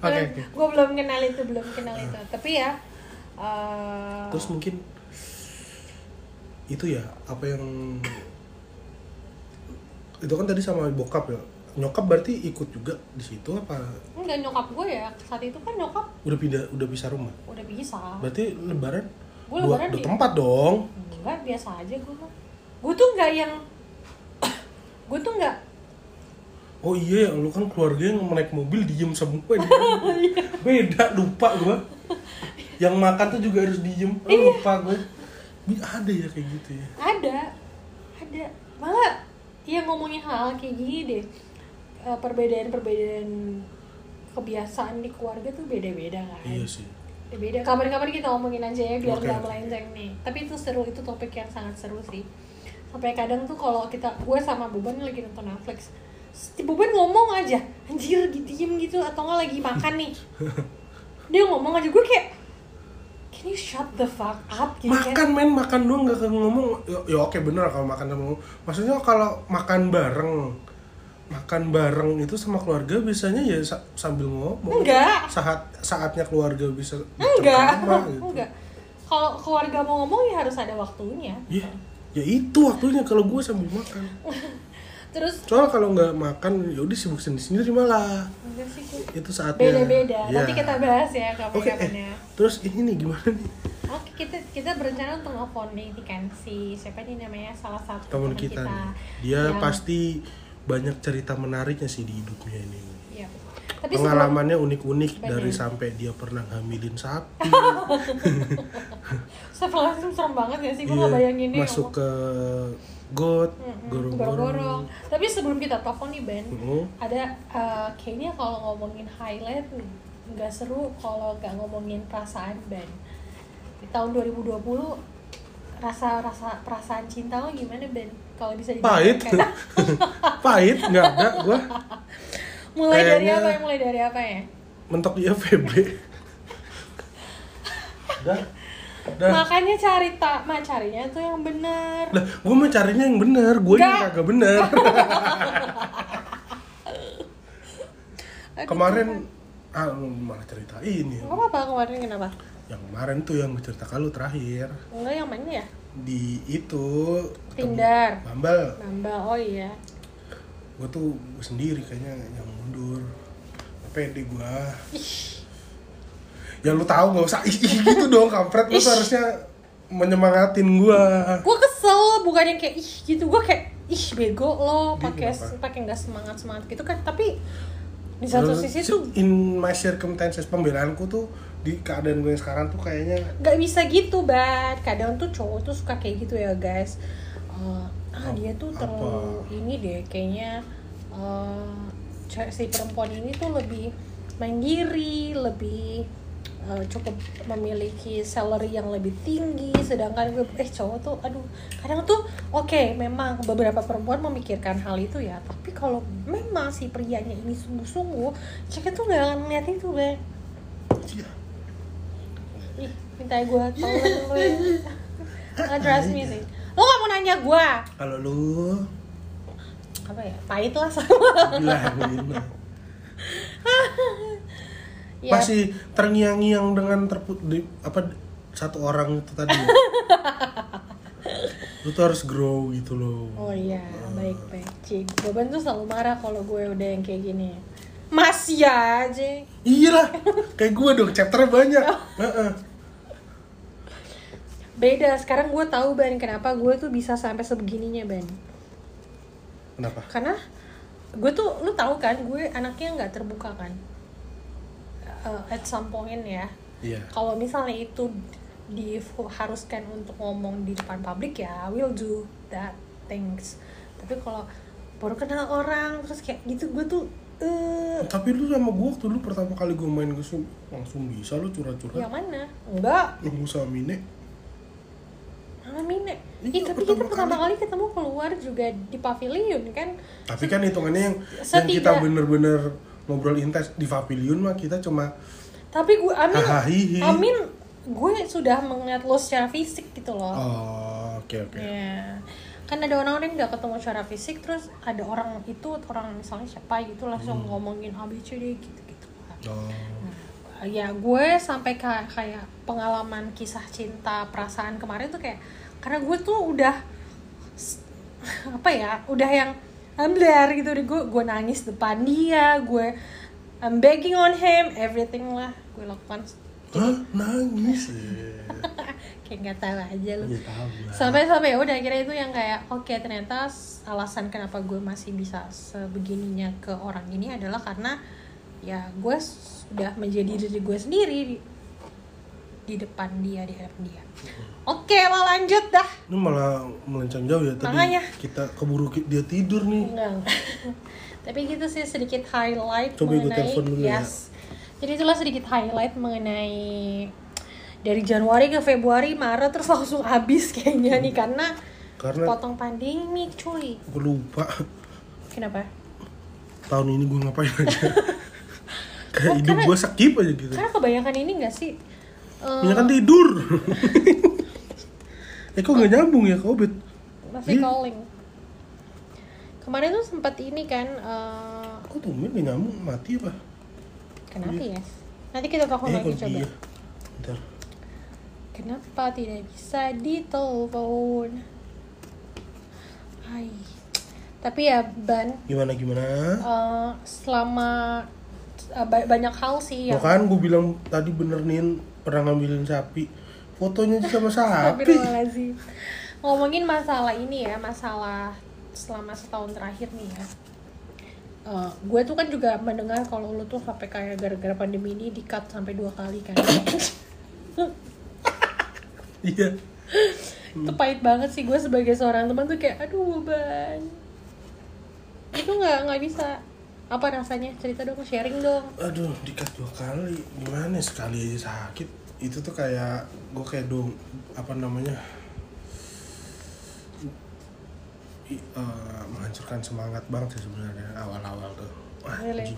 Oke, oke. gue belum kenal itu belum kenal itu. Tapi ya eh, terus mungkin itu ya apa yang itu kan tadi sama bokap ya nyokap berarti ikut juga di situ apa? Enggak nyokap gue ya. Saat itu kan nyokap udah pindah udah pisah rumah? Udah bisa. Berarti lebaran? Dua, lebaran dua di- tempat dong. Enggak biasa aja gue mah gue tuh nggak yang gue tuh nggak oh iya ya lu kan keluarga yang naik mobil diem semua. Iya. beda lupa gua. Yang makan tuh juga harus diem. Oh, Iya. lupa gue ada ya kayak gitu ya? Ada. Ada. Malah ya ngomongin hal kayak gini deh Eh, perbedaan-perbedaan kebiasaan di keluarga tuh beda-beda kan? Iya sih. Beda. Kapan-kapan kita ngomongin aja ya biar nggak melenceng nih. Tapi itu seru itu topik yang sangat seru sih. Sampai kadang tuh kalau kita gue sama Buban lagi nonton Netflix si Buban ngomong aja anjir gitu diem gitu atau nggak lagi makan nih. Dia ngomong aja gue kayak can you shut the fuck up? Gitu kan. Makan men makan doang nggak ngomong. Ya, ya oke bener kalau makan sama ngomong maksudnya kalau makan bareng makan bareng itu sama keluarga biasanya ya sa- sambil ngomong. Enggak. saat saatnya keluarga bisa enggak. gitu. enggak. Kalau keluarga mau ngomong ya harus ada waktunya. Ya ya itu waktunya kalau gue sambil makan. Terus? Soalnya kalau nggak makan ya udah sibuk sendiri sendiri malah. Enggak sih gue itu saatnya. Beda-beda. Ya. nanti kita bahas ya oke kapan-kapan eh, terus ini nih gimana nih? Oke, kita kita berencana untuk nelfon nih kan si siapa nih namanya? Salah satu teman kita, nih. dia yang- pasti banyak cerita menariknya sih di hidupnya ini Iya. Tapi pengalamannya unik-unik dari sampai dia pernah hamilin sapi Astagfirullahaladzim serem banget ya sih gue Iya, nggak bayangin nih masuk ke got Mm-mm, gorong-gorong. Tapi sebelum kita telepon nih Ben, Mm. ada eh, kayaknya kalau ngomongin highlight nggak seru kalau nggak ngomongin perasaan Ben. Di tahun 2020 rasa rasa perasaan cinta lo gimana Ben? Kalau bisa pahit dijelaskan. pahit nggak ada gua mulai dari Kayaknya- apa ya? Mulai dari apa ya? mentok dia FB dah dah Makanya cari tak, mah carinya tuh yang benar. lah gue mau carinya yang bener gue yang kagak bener Aduh, kemarin ah malah cerita ini Nggak apa-apa kemarin kenapa? yang kemarin tuh yang gue cerita kalau terakhir Enggak yang mana ya? Di itu Tinder. Bumble. Nambah, oh iya. gue tuh gue sendiri kayaknya yang mundur. Pede gue ya lu tahu nggak usah. Ih, ih gitu dong kampret. Lu harusnya menyemangatin gue Gue kesel, bukan yang kayak ih gitu. Gue kayak ih bego lo pakai pakai nggak semangat semangat gitu kan. Tapi di satu sisi tuh in my circumstances pembelaanku tuh di keadaan gue yang sekarang tuh kayaknya nggak bisa gitu banget. Kadang tuh cowok tuh suka kayak gitu ya guys. Eh, ah dia tuh terlalu apa? ini deh kayaknya ce- si perempuan ini tuh lebih mandiri, lebih eh, cukup memiliki salary yang lebih tinggi sedangkan gue eh cowok tuh aduh kadang tuh oke memang beberapa perempuan memikirkan hal itu ya tapi kalau memang si prianya ini sungguh-sungguh cewek tuh nggak akan ngeliat itu be ih minta gue tolong lu ya. Nggak trust me sih. Lo gak mau nanya gue kalau lu? Apa ya? Pahit lah sama gila. ya. Masih terngiang-ngiang dengan terput di, apa satu orang itu tadi. Lu tuh harus grow gitu loh. Oh iya, baik baik. Cik, Boban tuh selalu marah kalau gue udah yang kayak gini. Masih aja. iya lah kayak gue dong chapternya banyak. Heeh. Beda. Sekarang gue tahu ban kenapa gue tuh bisa sampai sebegininya ban. kenapa Karena gue tuh, lu tahu kan, gue anaknya nggak terbuka kan. Uh, at some point ya. iya Kalau misalnya itu diharuskan untuk ngomong di depan publik ya, I will do that things. Tapi kalau baru kenal orang terus kayak gitu gue tuh eh tapi lu sama gue waktu lu pertama kali gue main ke langsung bisa lu curhat-curhat yang mana enggak lu sama Mine Mama Mine Iya, tapi kita pertama pertama kali ketemu keluar juga di pavilion kan tapi kan hitungannya yang, yang kita bener-bener ngobrol intens di pavilion mah kita cuma tapi gue Amin Hahaha. Amin gue sudah melihat lo secara fisik gitu loh oh oke oke Ya, kan ada orang-orang yang nggak ketemu secara fisik, terus ada orang itu orang misalnya siapa gitu langsung Hmm. ngomongin ABCD gitu-gitu. oh Nah, ya gue sampai kayak kayak pengalaman kisah cinta perasaan kemarin tuh kayak karena gue tuh udah apa ya, udah yang ambler gitu deh. Gue gue nangis depan dia, gue I'm begging on him, everything lah. Gue lakukan. Hah? nangis? Ya kayak nggak tahu aja lu. ya lah. Sampai sampai ya udah akhirnya itu yang kayak oke ternyata s- alasan kenapa gue masih bisa sebegininya ke orang ini adalah karena ya gue sudah menjadi diri gue sendiri di, depan dia di hadapan dia. Oke lah lanjut dah. Ini malah melenceng jauh ya tadi Makanya. kita keburu dia tidur nih. Enggak tapi gitu sih sedikit highlight Coba gue mengenai telepon dulu ya. yes. Jadi itulah sedikit highlight mengenai dari Januari ke Februari Maret terus langsung habis kayaknya nih karena karena potong pandemi cuy. gue lupa. Kenapa? Tahun ini gue ngapain aja? Kayak Oh, hidup karena- gue skip aja gitu. Karena kebanyakan ini gak sih? Punya kan tidur eh kok nggak nyambung ya bet masih Iya. calling. Kemarin tuh sempat ini kan, eh, kok tumben nggak nyambung mati apa kenapa ya? Nanti kita telepon eh lagi coba. iya Bentar. Kenapa tidak bisa ditelepon? Hai. Tapi ya Ban, gimana gimana eh, selama ba- banyak hal sih yang Tuh kan gue bilang tadi bener nih pernah ngambilin sapi fotonya aja sama sapi. Ngomongin masalah ini ya, masalah selama setahun terakhir nih ya. Eh, gue tuh kan juga mendengar kalau lu tuh sampai kayak gara-gara pandemi ini di cut sampai dua kali kan. iya itu pahit banget sih gue sebagai seorang teman tuh kayak aduh ban. Itu nggak nggak bisa. Apa rasanya? Cerita dong, sharing dong. aduh dikat dua kali gimana sekali aja sakit itu tuh kayak gue kayak dong apa namanya I- eh, menghancurkan semangat banget sih sebenarnya awal-awal tuh Wah, Really?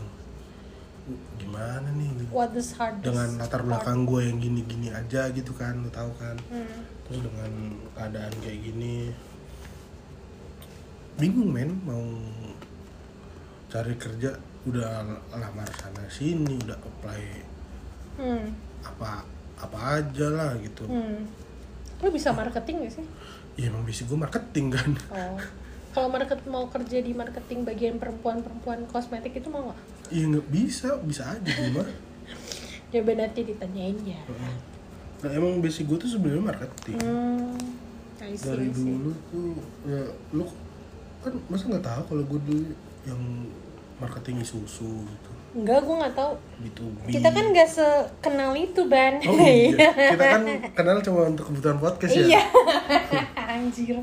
gimana nih. What is hardest? dengan latar belakang gue yang gini-gini aja gitu kan lu tahu kan Hmm. terus dengan keadaan kayak gini bingung men mau cari kerja udah lamar sana sini udah apply Hmm. apa apa aja lah gitu Hmm. Lu bisa marketing gak sih? ya emang basic gue marketing kan Oh. Kalau market mau kerja di marketing bagian perempuan-perempuan kosmetik itu mau nggak? ya nggak bisa bisa aja mah Coba nanti ditanyain ya. nah, emang basic gue tuh sebenarnya marketing Hmm. See, dari dulu tuh ya lu kan masa nggak tahu kalau gue dulu yang marketing susu gitu Enggak, gue nggak tahu. B2B Kita kan nggak sekenal itu, Ban. Oh iya, kita kan kenal cuma untuk kebutuhan podcast ya. Iya. Anjir.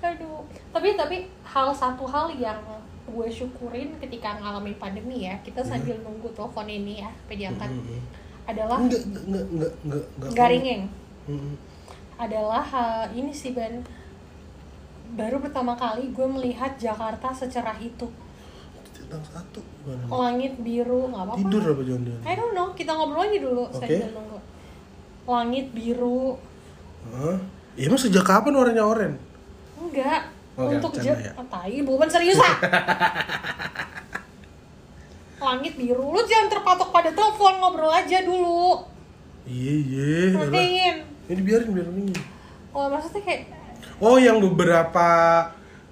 Aduh. Tapi tapi hal satu hal yang gue syukurin ketika ngalamin pandemi ya, kita sambil nunggu telepon ini ya, diangkat Mm-mm. adalah Enggak, enggak, enggak, enggak, enggak, enggak. garingeng. Mm-mm. adalah uh, ini sih Ban baru pertama kali gue melihat Jakarta secerah itu Tentang satu gimana? langit biru nggak apa-apa Tidur apa jangan-jangan? I don't know kita ngobrol lagi dulu Oke. sambil nunggu langit biru Hah? Ya emang sejak kapan warnanya oranye? enggak Oke, untuk bercanda ja- ya. ah, tai bukan serius ah langit biru lu jangan terpatok pada telepon ngobrol aja dulu Iya, iya. elah. Ngertiin Ini biarin, biarin ini. oh maksudnya kayak Oh, yang beberapa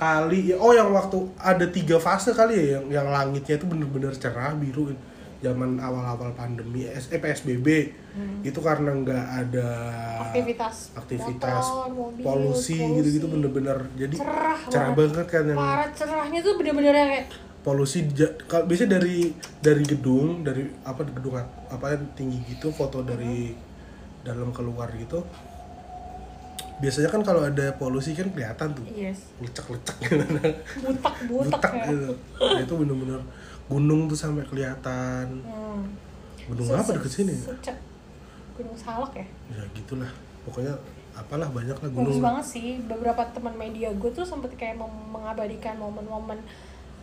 kali, oh yang waktu ada tiga fase kali ya, yang yang langitnya itu bener-bener cerah biru. Zaman awal-awal pandemi, eh, PSBB, itu karena nggak ada aktivitas aktivitas motor, mobil, polusi gitu-gitu bener-bener. Jadi Cerah cerah banget. kan yang parah cerahnya tuh bener-bener yang kayak polusi. Kalau biasanya dari dari gedung dari apa gedung apa tinggi gitu foto dari dalam keluar gitu biasanya kan kalau ada polusi kan kelihatan tuh. Yes. Lecek-lecek butak butak butak ya. gitu. Nah, itu bener-bener gunung tuh sampai kelihatan. Hmm. gunung Se- apa se- deket sini? secek- gunung salak ya? Ya gitulah. Pokoknya apalah banyak lah bagus gunung. banget sih. Beberapa teman media gue tuh sempet kayak mengabadikan momen-momen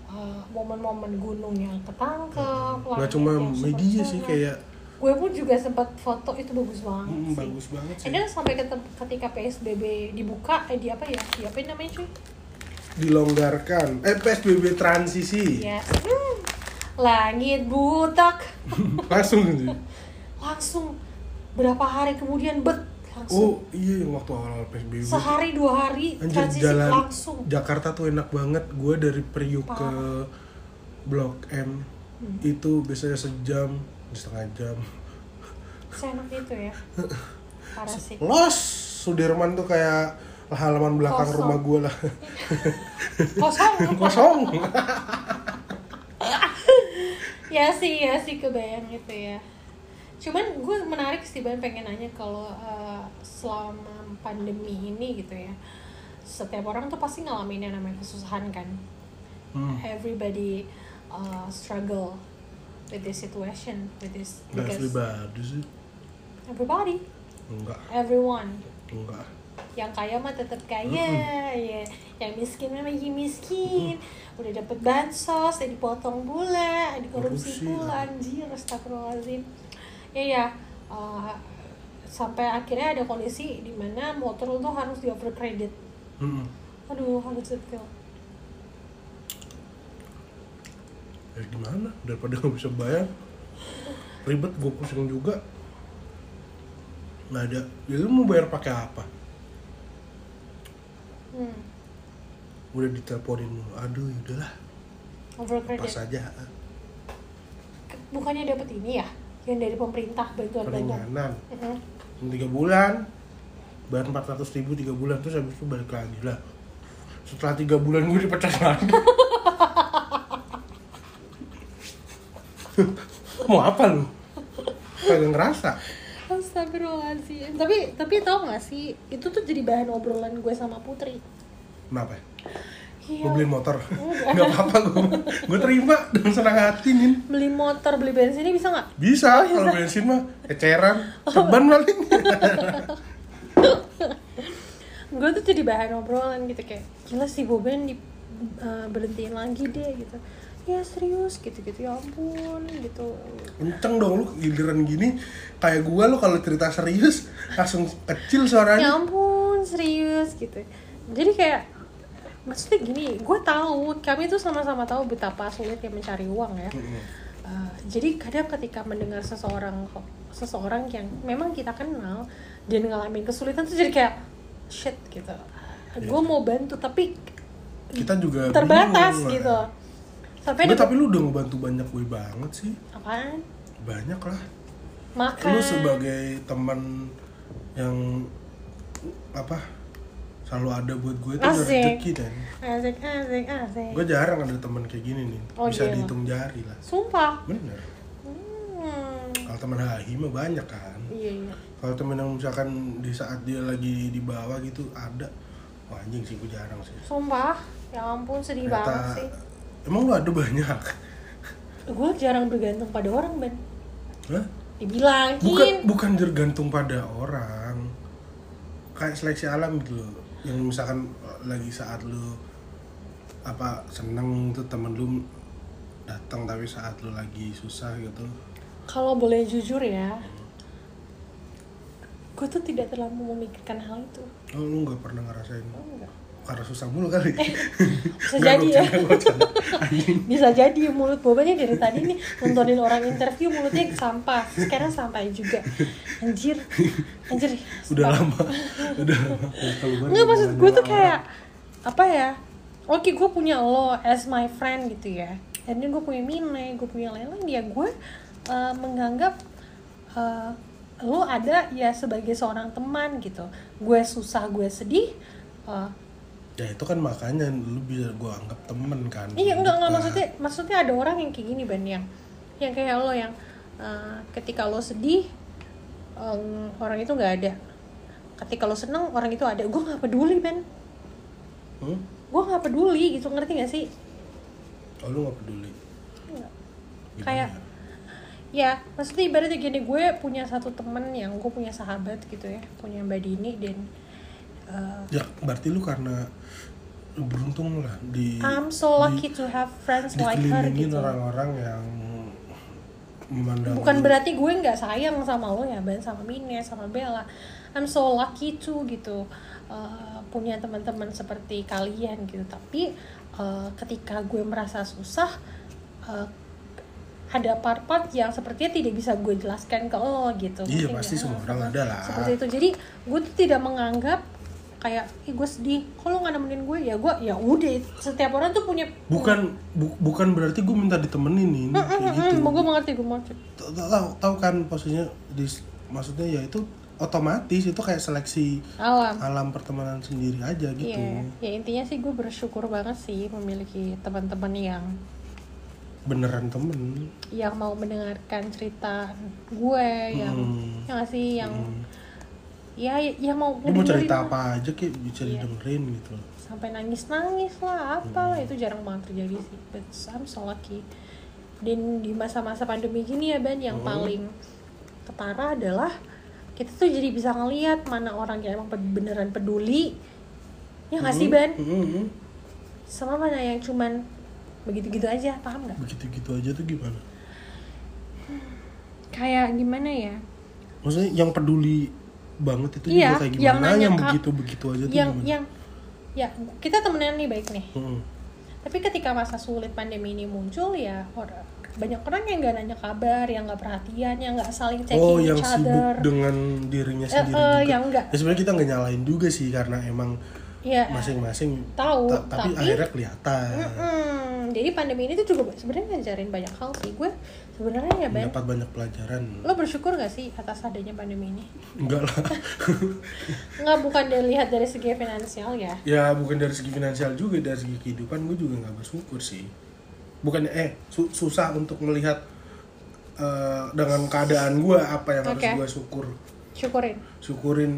uh, momen-momen gunung yang ketangkep nggak langit cuma media sih kayak gue pun juga sempat foto itu bagus banget mm, sih. bagus banget sih. Then sampai ketika PSBB dibuka eh di apa ya di apa namanya cuy? Dilonggarkan. Eh psbb transisi. Ya hmm, langit butak langsung gitu langsung. Berapa hari kemudian bet oh langsung iya yang waktu awal psbb sehari dua hari Anjir transisi jalan langsung. Jakarta tuh enak banget. Gue dari Priuk ke Blok M. Hmm. itu biasanya sejam, setengah jam. seenak itu ya parah sih Los Sudirman tuh kayak halaman belakang Kosong. rumah gue lah. kosong Kosong. ya sih ya sih kebayang gitu ya cuman gue menarik sih ban pengen nanya kalau uh, selama pandemi ini gitu ya setiap orang tuh pasti ngalamin yang namanya kesusahan kan Hmm. everybody uh, struggle with this situation with this Gak because pribadi sih. everybody. Enggak, everyone. Enggak. yang kaya mah tetap kaya ya. Yang miskin mah masih miskin. Udah dapet bansos udah dipotong pula dikorupsi Korupsi, pula ah. anjir astagfirullahaladzim. Ya ya uh, sampai akhirnya ada kondisi di mana motor tuh harus di over credit Mm-mm. aduh how does Ya gimana? Daripada nggak bisa bayar, ribet gue pusing juga. Nggak ada. Ya lu mau bayar pakai apa? hmm. Udah diteleponin mulu. Aduh, ya udahlah. over Pas credit aja. bukannya dapat ini ya yang dari pemerintah bantuan Keringanan. Yang tiga bulan bayar 400 ribu tiga bulan terus habis itu balik lagi lah setelah tiga bulan gue dipecat lagi mau apa lu? Kagak ngerasa? Astagfirullahaladzim. Tapi tapi tau gak sih Itu tuh jadi bahan obrolan gue sama Putri. Kenapa? Iya. Gue beliin motor. Nggak. Apa-apa gue gue terima dengan senang hati nin. Beli motor, beli bensinnya bisa gak? bisa kalau bensin mah eceran ceban paling. Gue tuh jadi bahan obrolan gitu Kayak gila sih Boben di, eh, berhentiin lagi deh gitu Ya serius gitu-gitu ya ampun gitu kenceng dong lu giliran gini kayak gue lu kalau cerita serius langsung kecil Ya suaranya ampun serius gitu Jadi kayak Maksudnya gini, gue tahu kami tuh sama-sama tahu betapa sulitnya mencari uang ya. Uh, jadi kadang ketika mendengar seseorang seseorang yang memang kita kenal dan ngalamin kesulitan tuh jadi kayak shit gitu. Iya Gue mau bantu tapi kita juga terbatas bingung, gitu. lah. Sampai Nggak, tapi lu udah ngebantu banyak gue banget sih apaan? banyak lah Makan. lu sebagai teman yang apa selalu ada buat gue itu rezeki dan asik asik asik. gue jarang ada teman kayak gini nih Oh, bisa iya. dihitung jari lah Sumpah. bener Hmm. kalau teman hahi mah banyak kan Iya iya. kalau temen yang misalkan di saat dia lagi di bawah gitu ada Wah, anjing sih gue jarang sih Sumpah. Ya ampun sedih Ternyata- banget sih. Emang lu ada banyak Gue jarang bergantung pada orang Ben. Hah? Dibilangin. bukan bukan tergantung pada orang kayak seleksi alam gitu loh yang misalkan lagi saat lu apa seneng tuh temen lu datang tapi saat lu lagi susah gitu Kalau boleh jujur ya, gue tuh tidak terlalu memikirkan hal itu. oh lu nggak pernah ngerasain Oh, enggak. Karena susah mulu kali Bisa Nggak, jadi ya. Bisa jadi mulut bobannya dari tadi nih nontonin orang interview mulutnya sampah. Sekarang sampah juga. Anjir. Anjir. udah lama udah lama Enggak maksud gue tuh kayak apa ya? Oke gue punya lo as my friend gitu ya. Dan gue punya Mine, gue punya lain-lain dia gue uh, menganggap uh, lo ada ya sebagai seorang teman gitu. Gue susah, gue sedih. uh, ya itu kan makanya lu bisa gua anggap temen kan iya enggak enggak maksudnya maksudnya ada orang yang kayak gini ban yang yang kayak lo yang uh, ketika lo sedih um, orang itu nggak ada. Ketika lo seneng orang itu ada. Gue nggak peduli ban. Hmm? Gue nggak peduli gitu ngerti gak sih? oh lu gak peduli Enggak. Kayak ya? ya maksudnya ibaratnya gini gue punya satu temen yang gue punya sahabat gitu ya punya mbak Dini dan uh, ya berarti lu karena lu beruntung lah di I'm so lucky to have friends like her gitu. orang-orang yang memandang bukan lu- berarti gue nggak sayang sama lo ya ban sama Mine sama Bella. I'm so lucky too gitu uh, punya teman-teman seperti kalian gitu. Tapi uh, ketika gue merasa susah uh, ada part-part yang sepertinya tidak bisa gue jelaskan ke lo gitu Iya, pasti nggak? semua orang ada lah. seperti itu. Jadi gue tuh tidak menganggap kayak ih gue sedih. Kok lo nggak nemenin gue? Ya gue ya udah setiap orang tuh punya bukan bu- bukan berarti gue minta ditemenin ini kayak gitu. hmm, gue mengerti gue mengerti. Tahu tahu kan posisinya di maksudnya ya itu otomatis itu kayak seleksi alam. alam pertemanan sendiri aja gitu. Iya, ya intinya sih gue bersyukur banget sih memiliki teman-teman yang beneran temen. Yang mau mendengarkan cerita gue yang Hmm. yang sih yang ya yang mau lu mau cerita apa aja kayak bisa Iya. didengerin gitu. Sampai nangis nangis lah apa Hmm. itu jarang banget terjadi sih. But I'm so lucky. Dan di masa-masa pandemi gini ya Ben yang Hmm. paling ketara adalah kita tuh jadi bisa ngelihat mana orang yang emang beneran peduli. Ya nggak sih Ben Hmm, hmm, hmm. sama mana yang cuman begitu-gitu aja paham nggak? Begitu-gitu aja tuh gimana? Kayak gimana ya? Maksudnya yang peduli banget itu Iya, juga kayak yang gimana nanya, yang Kak. begitu-begitu aja tuh yang gimana yang ya kita temenan nih baik nih Hmm. tapi ketika masa sulit pandemi ini muncul ya orang banyak orang yang nggak nanya kabar yang nggak perhatian yang nggak saling checking Oh, yang each sibuk other dengan dirinya Eh, sendiri eh, juga. yang enggak. Ya sebenarnya kita nggak nyalain juga sih karena emang ya masing-masing tahu ta- tapi, tapi akhirnya kelihatan mm-mm. jadi pandemi ini tuh juga sebenarnya ngajarin banyak hal sih gue sebenarnya ya Ben mendapat banyak pelajaran. lo bersyukur gak sih atas adanya pandemi ini Enggak lah. nggak bukan dilihat dari segi finansial ya ya bukan dari segi finansial juga dari segi kehidupan gue juga nggak bersyukur sih. Bukan eh su- susah untuk melihat eh, dengan keadaan gue apa yang harus gue syukur syukurin syukurin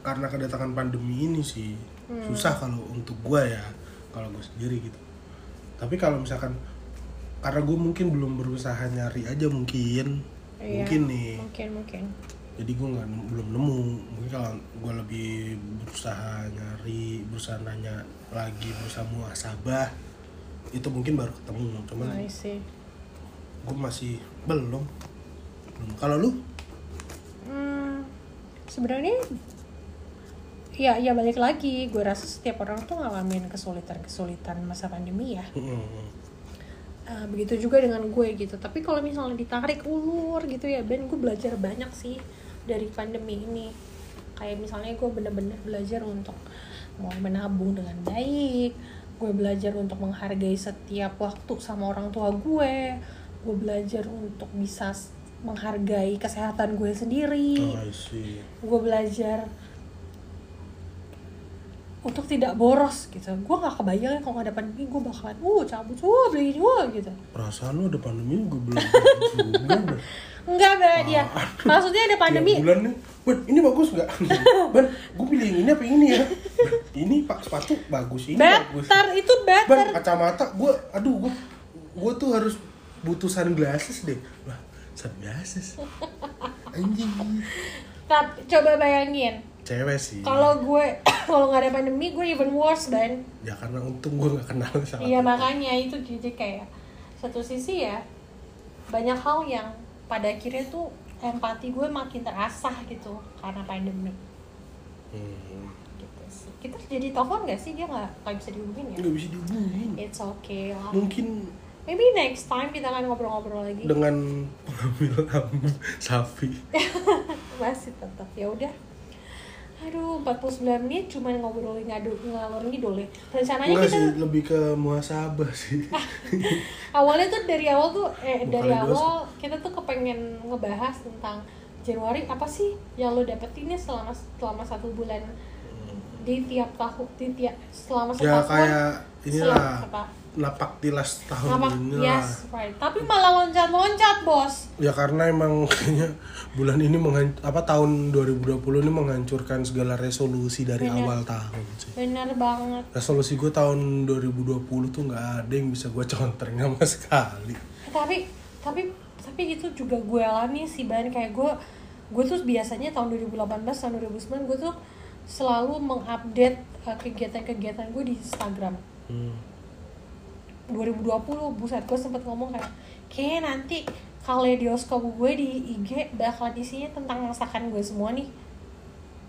karena kedatangan pandemi ini sih Hmm. susah kalau untuk gue ya kalau gue sendiri gitu tapi kalau misalkan karena gue mungkin belum berusaha nyari aja mungkin. Iya, mungkin nih. mungkin mungkin. Jadi gue nggak belum nemu. Mungkin kalau gue lebih berusaha nyari berusaha nanya lagi berusaha muasabah itu mungkin baru ketemu. Cuman gue masih belum. Belum. Kalau lu? Hmm, sebenarnya ya ya balik lagi. Gue rasa setiap orang tuh ngalamin kesulitan kesulitan masa pandemi ya. Eh, begitu juga dengan gue gitu. Tapi kalau misalnya ditarik ulur gitu ya Ben gue belajar banyak sih dari pandemi ini. Kayak misalnya gue bener-bener belajar untuk mulai menabung dengan baik gue belajar untuk menghargai setiap waktu sama orang tua gue gue belajar untuk bisa menghargai kesehatan gue sendiri. Oh, gue belajar untuk tidak boros gitu. Gue gak kebayang ya kalau nggak ada pandemi gue bakalan uh cabut uh beli ini uh gitu. Perasaan lu ada pandemi gue belum juga. Enggak mbak dia maksudnya ada pandemi. bulan nih ban ini bagus nggak? Ban gue pilih yang ini apa yang ini ya? Ini pak sepatu bagus ini bagus. better itu better. Kacamata gue aduh gue gue tuh harus butuh sunglasses deh. Lah sunglasses? Anjing. Tapi coba bayangin cewek sih. Kalau gue kalau nggak ada pandemi gue even worse ban ya karena untung gue nggak kenal sama iya makanya itu jadi kayak satu sisi ya banyak hal yang pada akhirnya tuh empati gue makin terasah gitu karena pandemi. Hmm, gitu sih. Kita jadi telepon gak sih? Dia nggak nggak bisa dihubungin ya? Nggak bisa dihubungin. It's okay lah. Mungkin maybe next time kita akan ngobrol-ngobrol lagi. dengan pengambil sapi masih tetap ya udah aduh 49 menit cuma ngobrolin ngadu ngalor ngidul ya. Rencananya Enggak kita sih, lebih ke muasabah sih. Awalnya tuh dari awal tuh eh Bukan dari dosa. awal kita tuh kepengen ngebahas tentang Januari apa sih yang lo dapetinnya selama selama satu bulan? Di tiap tahun di tiap selama ya setahun kayak inilah selama napak tilas tahun ini yes right. Tapi malah loncat-loncat bos. Ya karena emang kayaknya bulan ini menghan- apa tahun 2020 ini menghancurkan segala resolusi dari Bener. awal tahun sih. Bener banget. Resolusi gue tahun 2020 tuh nggak ada yang bisa gue conteng sama sekali. Tapi tapi tapi itu juga gue alami sih ban. Kayak gue gue tuh biasanya tahun 2018 tahun 2009 gue tuh selalu mengupdate uh, kegiatan-kegiatan gue di Instagram. Hmm. 2020 buset gue sempet ngomong kayak kayak nanti kaleidoskop gue di IG bakal isinya tentang masakan gue semua nih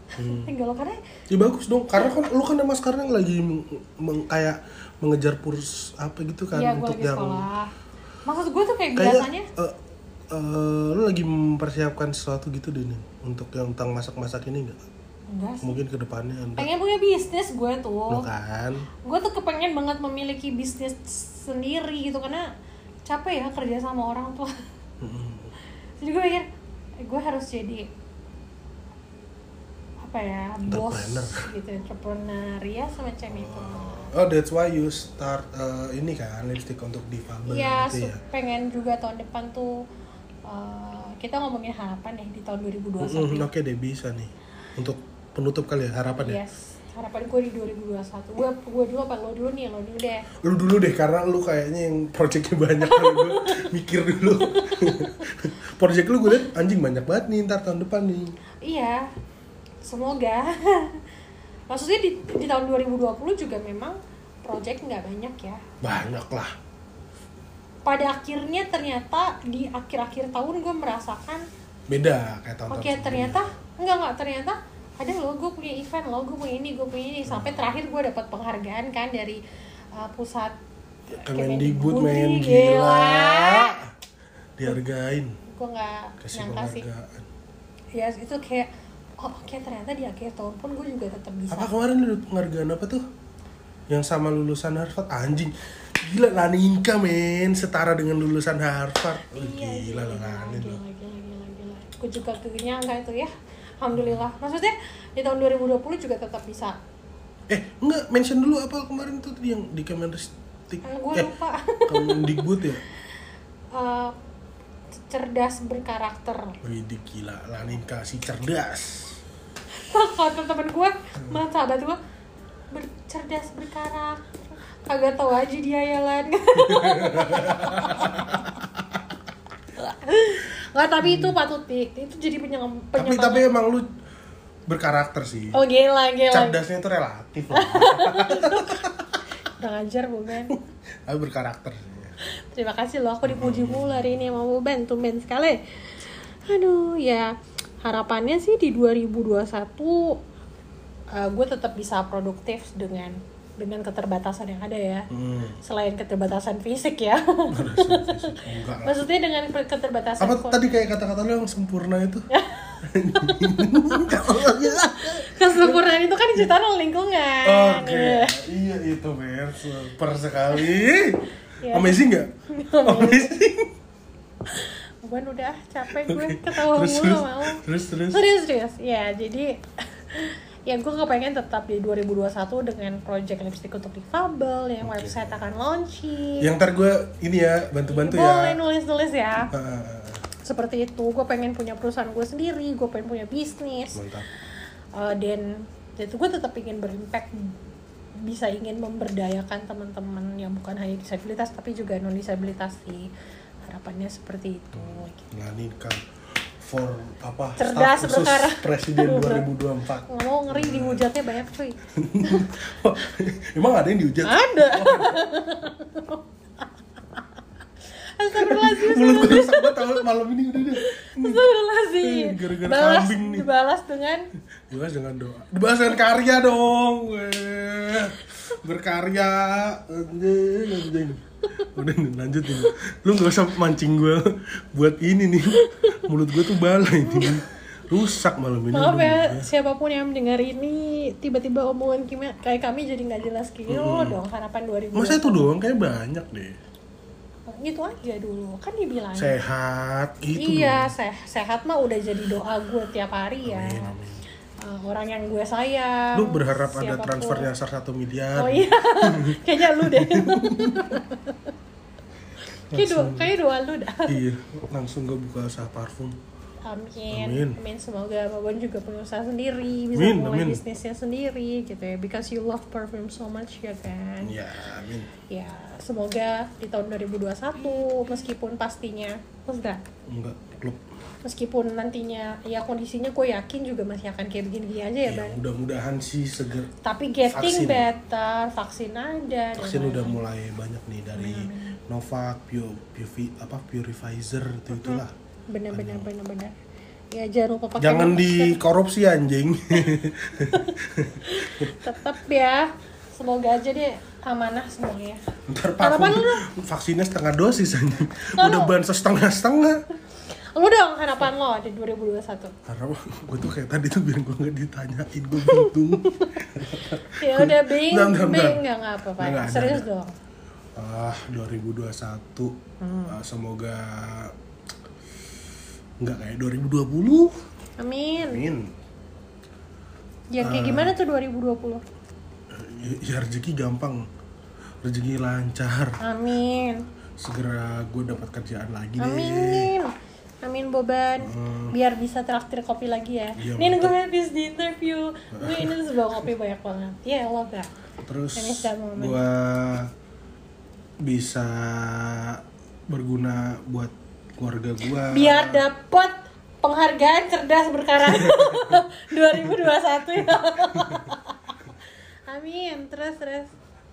Hmm. tinggal karena Ya bagus dong, karena kan lu kan emang sekarang lagi meng, meng- kayak mengejar kurs apa gitu kan ya gue untuk yang sekolah maksud gue tuh kayak, kayak biasanya eh, eh, lu lagi mempersiapkan sesuatu gitu deh nih untuk yang tentang masak-masak ini enggak? enggak sih Mungkin ke depannya enggak. pengen punya bisnis gue tuh Lo kan. gue tuh kepengen banget memiliki bisnis sendiri gitu karena capek ya kerja sama orang tua Jadi gue pikir eh, gue harus jadi apa ya bos gitu entrepreneur ya semacam itu Oh, that's why you start eh, ini kan lipstick untuk difabel Iya, gitu ya. pengen juga tahun depan tuh uh, kita ngomongin harapan ya di tahun 2021. Mm-mm, Oke deh bisa nih. Untuk penutup kali ya harapan ya. Harapan gue di 2021. Gue gue dulu apa lo dulu nih, lo dulu deh. Lu dulu deh karena lu kayaknya yang projectnya banyak kali gue mikir dulu. Project lu gue liat anjing banyak banget nih ntar tahun depan nih. Iya, semoga. Maksudnya di, di tahun 2020 juga memang project nggak banyak ya. Banyak lah. Pada akhirnya ternyata di akhir-akhir tahun gue merasakan Beda kayak tahun-tahun Oke ternyata enggak enggak ternyata ada loh gue punya event loh gue punya ini gue punya ini sampai terakhir gue dapat penghargaan kan dari uh, pusat Kemendikbud Kemendikbud, men gila. gila. Dihargain. gue nggak Kasih nyangka sih penghargaan. ya itu kayak oh oke ternyata di akhir tahun pun gue juga tetap bisa Apa kemarin lu penghargaan apa tuh? Yang sama lulusan Harvard anjing. Gila Laninka men setara dengan lulusan Harvard. Iya, gila Lanin gila, loh. gila, gila, gila. Gue juga kenyangka itu ya Alhamdulillah Maksudnya di tahun 2020 juga tetap bisa Eh, enggak mention dulu apa kemarin tuh yang di Kemenristek. Eh, gue eh, lupa Kemendikbud ya. Uh, cerdas berkarakter Wih, gila Laninka si cerdas. kata temen gue mah sahabat gue bercerdas berkarakter kagak tahu aja dia ya lan nggak tapi itu patut di itu jadi penyem Tapi penyemangat. tapi emang lu berkarakter sih. oh gila gila Cerdasnya itu relatif lah. udah ngajar bu Ben Tapi berkarakter sih. terima kasih loh aku dipuji mulu hari ini sama bu Ben tumben sekali aduh ya harapannya sih di 2021 uh, gue tetap bisa produktif dengan dengan keterbatasan yang ada ya Hmm. selain keterbatasan fisik ya maksudnya dengan keterbatasan Apa kon- tadi kayak kata-kata lu yang sempurna itu? kesempurnaan itu kan oleh lingkungan Oke, Iya. iya itu mer, super sekali. Iya. Amazing nggak? Amazing. Bukan udah capek gue ketawa terus, mulu terus, mau terus terus. serius serius ya jadi ya gue kepengen tetap di 2021 dengan project lipstick untuk difabel yang Oke. website akan launching Yang ntar gue ini ya bantu-bantu boleh ya. nulis nulis ya Ah, seperti itu gue pengen punya perusahaan gue sendiri gue pengen punya bisnis mantap. Uh, dan itu gue tetap ingin berimpact bisa ingin memberdayakan teman-teman yang bukan hanya disabilitas tapi juga non disabilitas sih harapannya seperti itu gitu. Laninka for apa? Cerdas, staf khusus berkara. Presiden Aduh, bro. 2024. nggak mau ngeri dihujatnya banyak cuy Emang ada yang dihujat? ada Astagfirullahaladzim Mulut gue rusak banget malam ini udah deh. Astagfirullahaladzim Gara-gara balas kambing nih. dibalas dengan Dibalas dengan doa. Dibalas dengan karya dong. Berkarya. Anjing, anjing. Udah nih, lanjut nih. Lu gak usah mancing gue buat ini nih. Mulut gue tuh balai ini. Rusak malam ini. Maaf Aduh, ya, siapa pun yang mendengar ini tiba-tiba omongan kami, kayak kami jadi nggak jelas gini lo dong harapan 2020 Masa itu doang kayak banyak deh. Gitu aja dulu kan dibilang Sehat gitu. iya seh sehat mah udah jadi doa gue tiap hari ya Amin, amin. Eh, orang yang gue sayang Lu berharap ada siapa pun. transfer nyasar satu miliar. oh iya kayaknya lu deh kayak doa kayak doa lu dah iya, langsung gue buka usaha parfum. Amin. Amin. Amin. Semoga Babon juga punya usaha sendiri, bisa Amin, mulai amin. bisnisnya sendiri gitu ya. Because you love perfume so much ya kan. ya amin Ya, semoga di tahun 2021 meskipun pastinya enggak enggak klub meskipun nantinya ya kondisinya gue yakin juga masih akan kayak begini-gini aja ya, ya, Ban. mudah-mudahan sih seger Tapi getting Vaksin. better, vaksin ada. vaksin udah mulai banyak nih dari Novak, Pio, Pio, apa Purifizer itu itulah. Bener-bener bener-bener. Ya jangan lupa pakai Jangan dikorupsi anjing. tetap ya. Semoga aja deh amanah semuanya. Ntar Harapan lu vaksinnya setengah dosis. Lalu- Udah bansos setengah-setengah. Lu dong harapan lo di 2021. Karena gue tuh kayak tadi tuh biar gue nggak ditanyain gue bingung. Ya udah bing, Bentar, bentar, bing apa-apa. Nggak, ada, Serius ada. dong. ah 2021 Hmm. Ah, semoga nggak kayak 2020. Amin. Amin. Jangan kayak gimana tuh 2020? Ya, ya rezeki gampang, rezeki lancar. Amin. Segera gue dapat kerjaan lagi deh. Amin. Amin Boban. Hmm. Biar bisa traktir kopi lagi ya. Iya, Nin gue habis di interview. Gue ini sebuah kopi banyak banget. Ya lo gak? Terus Ini gue bisa berguna buat keluarga gue. Biar dapet penghargaan cerdas berkarakter 2021 ya. Amin. Terus terus.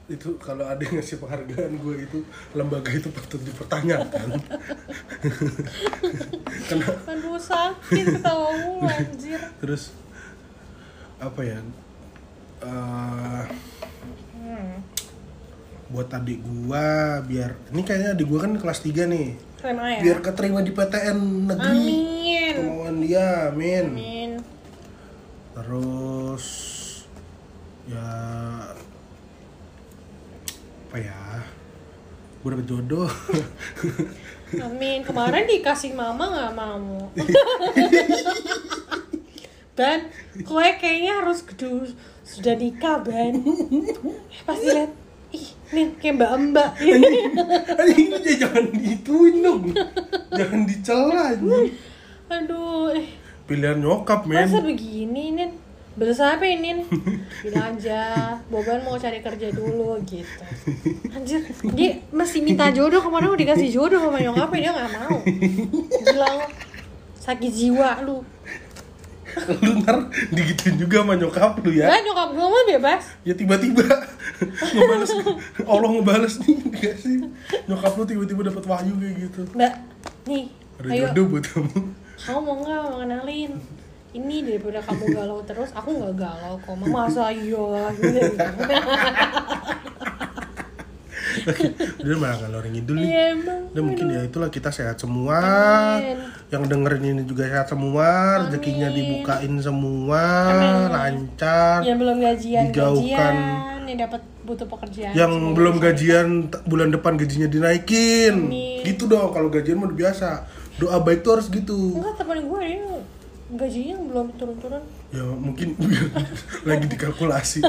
Itu kalau ada yang ngasih penghargaan gue itu lembaga itu patut dipertanyakan. Kenapa? Aduh sakit ketawa anjir. Terus apa ya? Eh, Hmm. buat adik gua biar ini kayaknya adik gua kan kelas 3 nih. Terima ya. Biar keterima di PTN negeri. Amin. Kemauan dia, amin. Amin. Terus ya apa ya? Gue dapet jodoh. Amin. Kemarin dikasih mama nggak mau. Ban, kue kayaknya harus kudu sudah nikah, Ban. Eh, Pasti lihat, ih, nih kayak mbak-mbak. Anjing lu jangan dituin dong. jangan dicela anjing. Aduh, eh, Pilihan nyokap, men. masa begini, Nin? Berusaha apa ini? Bilang aja, Boban mau cari kerja dulu gitu. Anjir, dia masih minta jodoh ke mana mau dikasih jodoh sama nyokapnya dia nggak mau. Gila lo, sakit jiwa lu. lu ntar digituin juga sama nyokap lu ya. Lah nyokap gue mah bebas. Ya tiba-tiba ngebales Allah ngebales nih dikasih nyokap lu tiba-tiba dapat wahyu kayak gitu. Mbak, nih, Ada ayo. jodoh buat kamu. Kamu mau nggak mau kenalin? Ini daripada kamu galau terus, aku nggak galau kok. Mama masa iya gitu. Dia malah ngalor ngidul nih. Iya emang. Dan mungkin ya itulah kita sehat semua. Amin. Yang dengerin ini juga sehat semua, rezekinya dibukain semua, Amin. lancar. Yang belum gajian Dijauhkan. gajian, yang dapat butuh pekerjaan. Yang semoga belum gajian bulan depan gajinya dinaikin. Amin. Gitu dong kalau gajian mah udah biasa. Doa baik tuh harus gitu. Enggak teman gue ini gajinya belum turun-turun. Ya mungkin lagi dikalkulasi.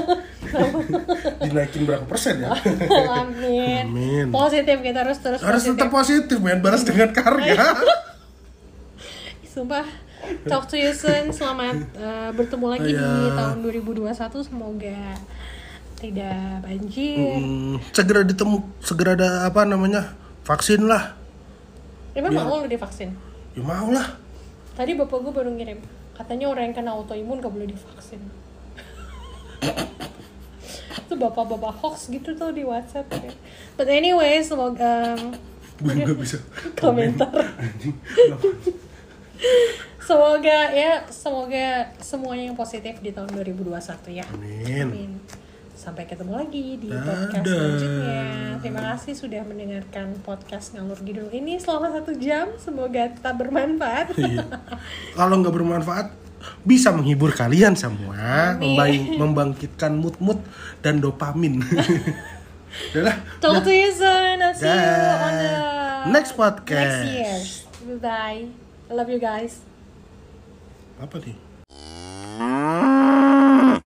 Dinaikin berapa persen ya? Amin. Amin. Positif kita harus terus Harus positif. tetap positif, men. Balas dengan karya. Sumpah. Talk to you soon. Selamat eh, bertemu lagi di Iya. tahun 2021. Semoga tidak banjir. Hmm, segera ditemu, segera ada apa namanya vaksin lah. Emang Iya. mau lu divaksin? Ya mau lah. Tadi bapak gue baru ngirim. Katanya orang yang kena autoimun gak boleh divaksin. Itu bapak-bapak hoax gitu tuh di WhatsApp. ya. But anyway, semoga Gue nggak bisa komentar. Semoga ya, semoga semuanya yang positif di tahun 2021 ya. Amin. Amin. Sampai ketemu lagi di Dadah. podcast selanjutnya. Terima kasih sudah mendengarkan podcast ngalur gidul ini selama satu jam. Semoga tetap bermanfaat. Iya. Kalau nggak bermanfaat, bisa menghibur kalian semua, Amin. membangkitkan mood-mood dan dopamin. Udah lah. Talk to you soon. I'll see you on the Next podcast. Next year. Bye bye. I love you guys. Apa nih?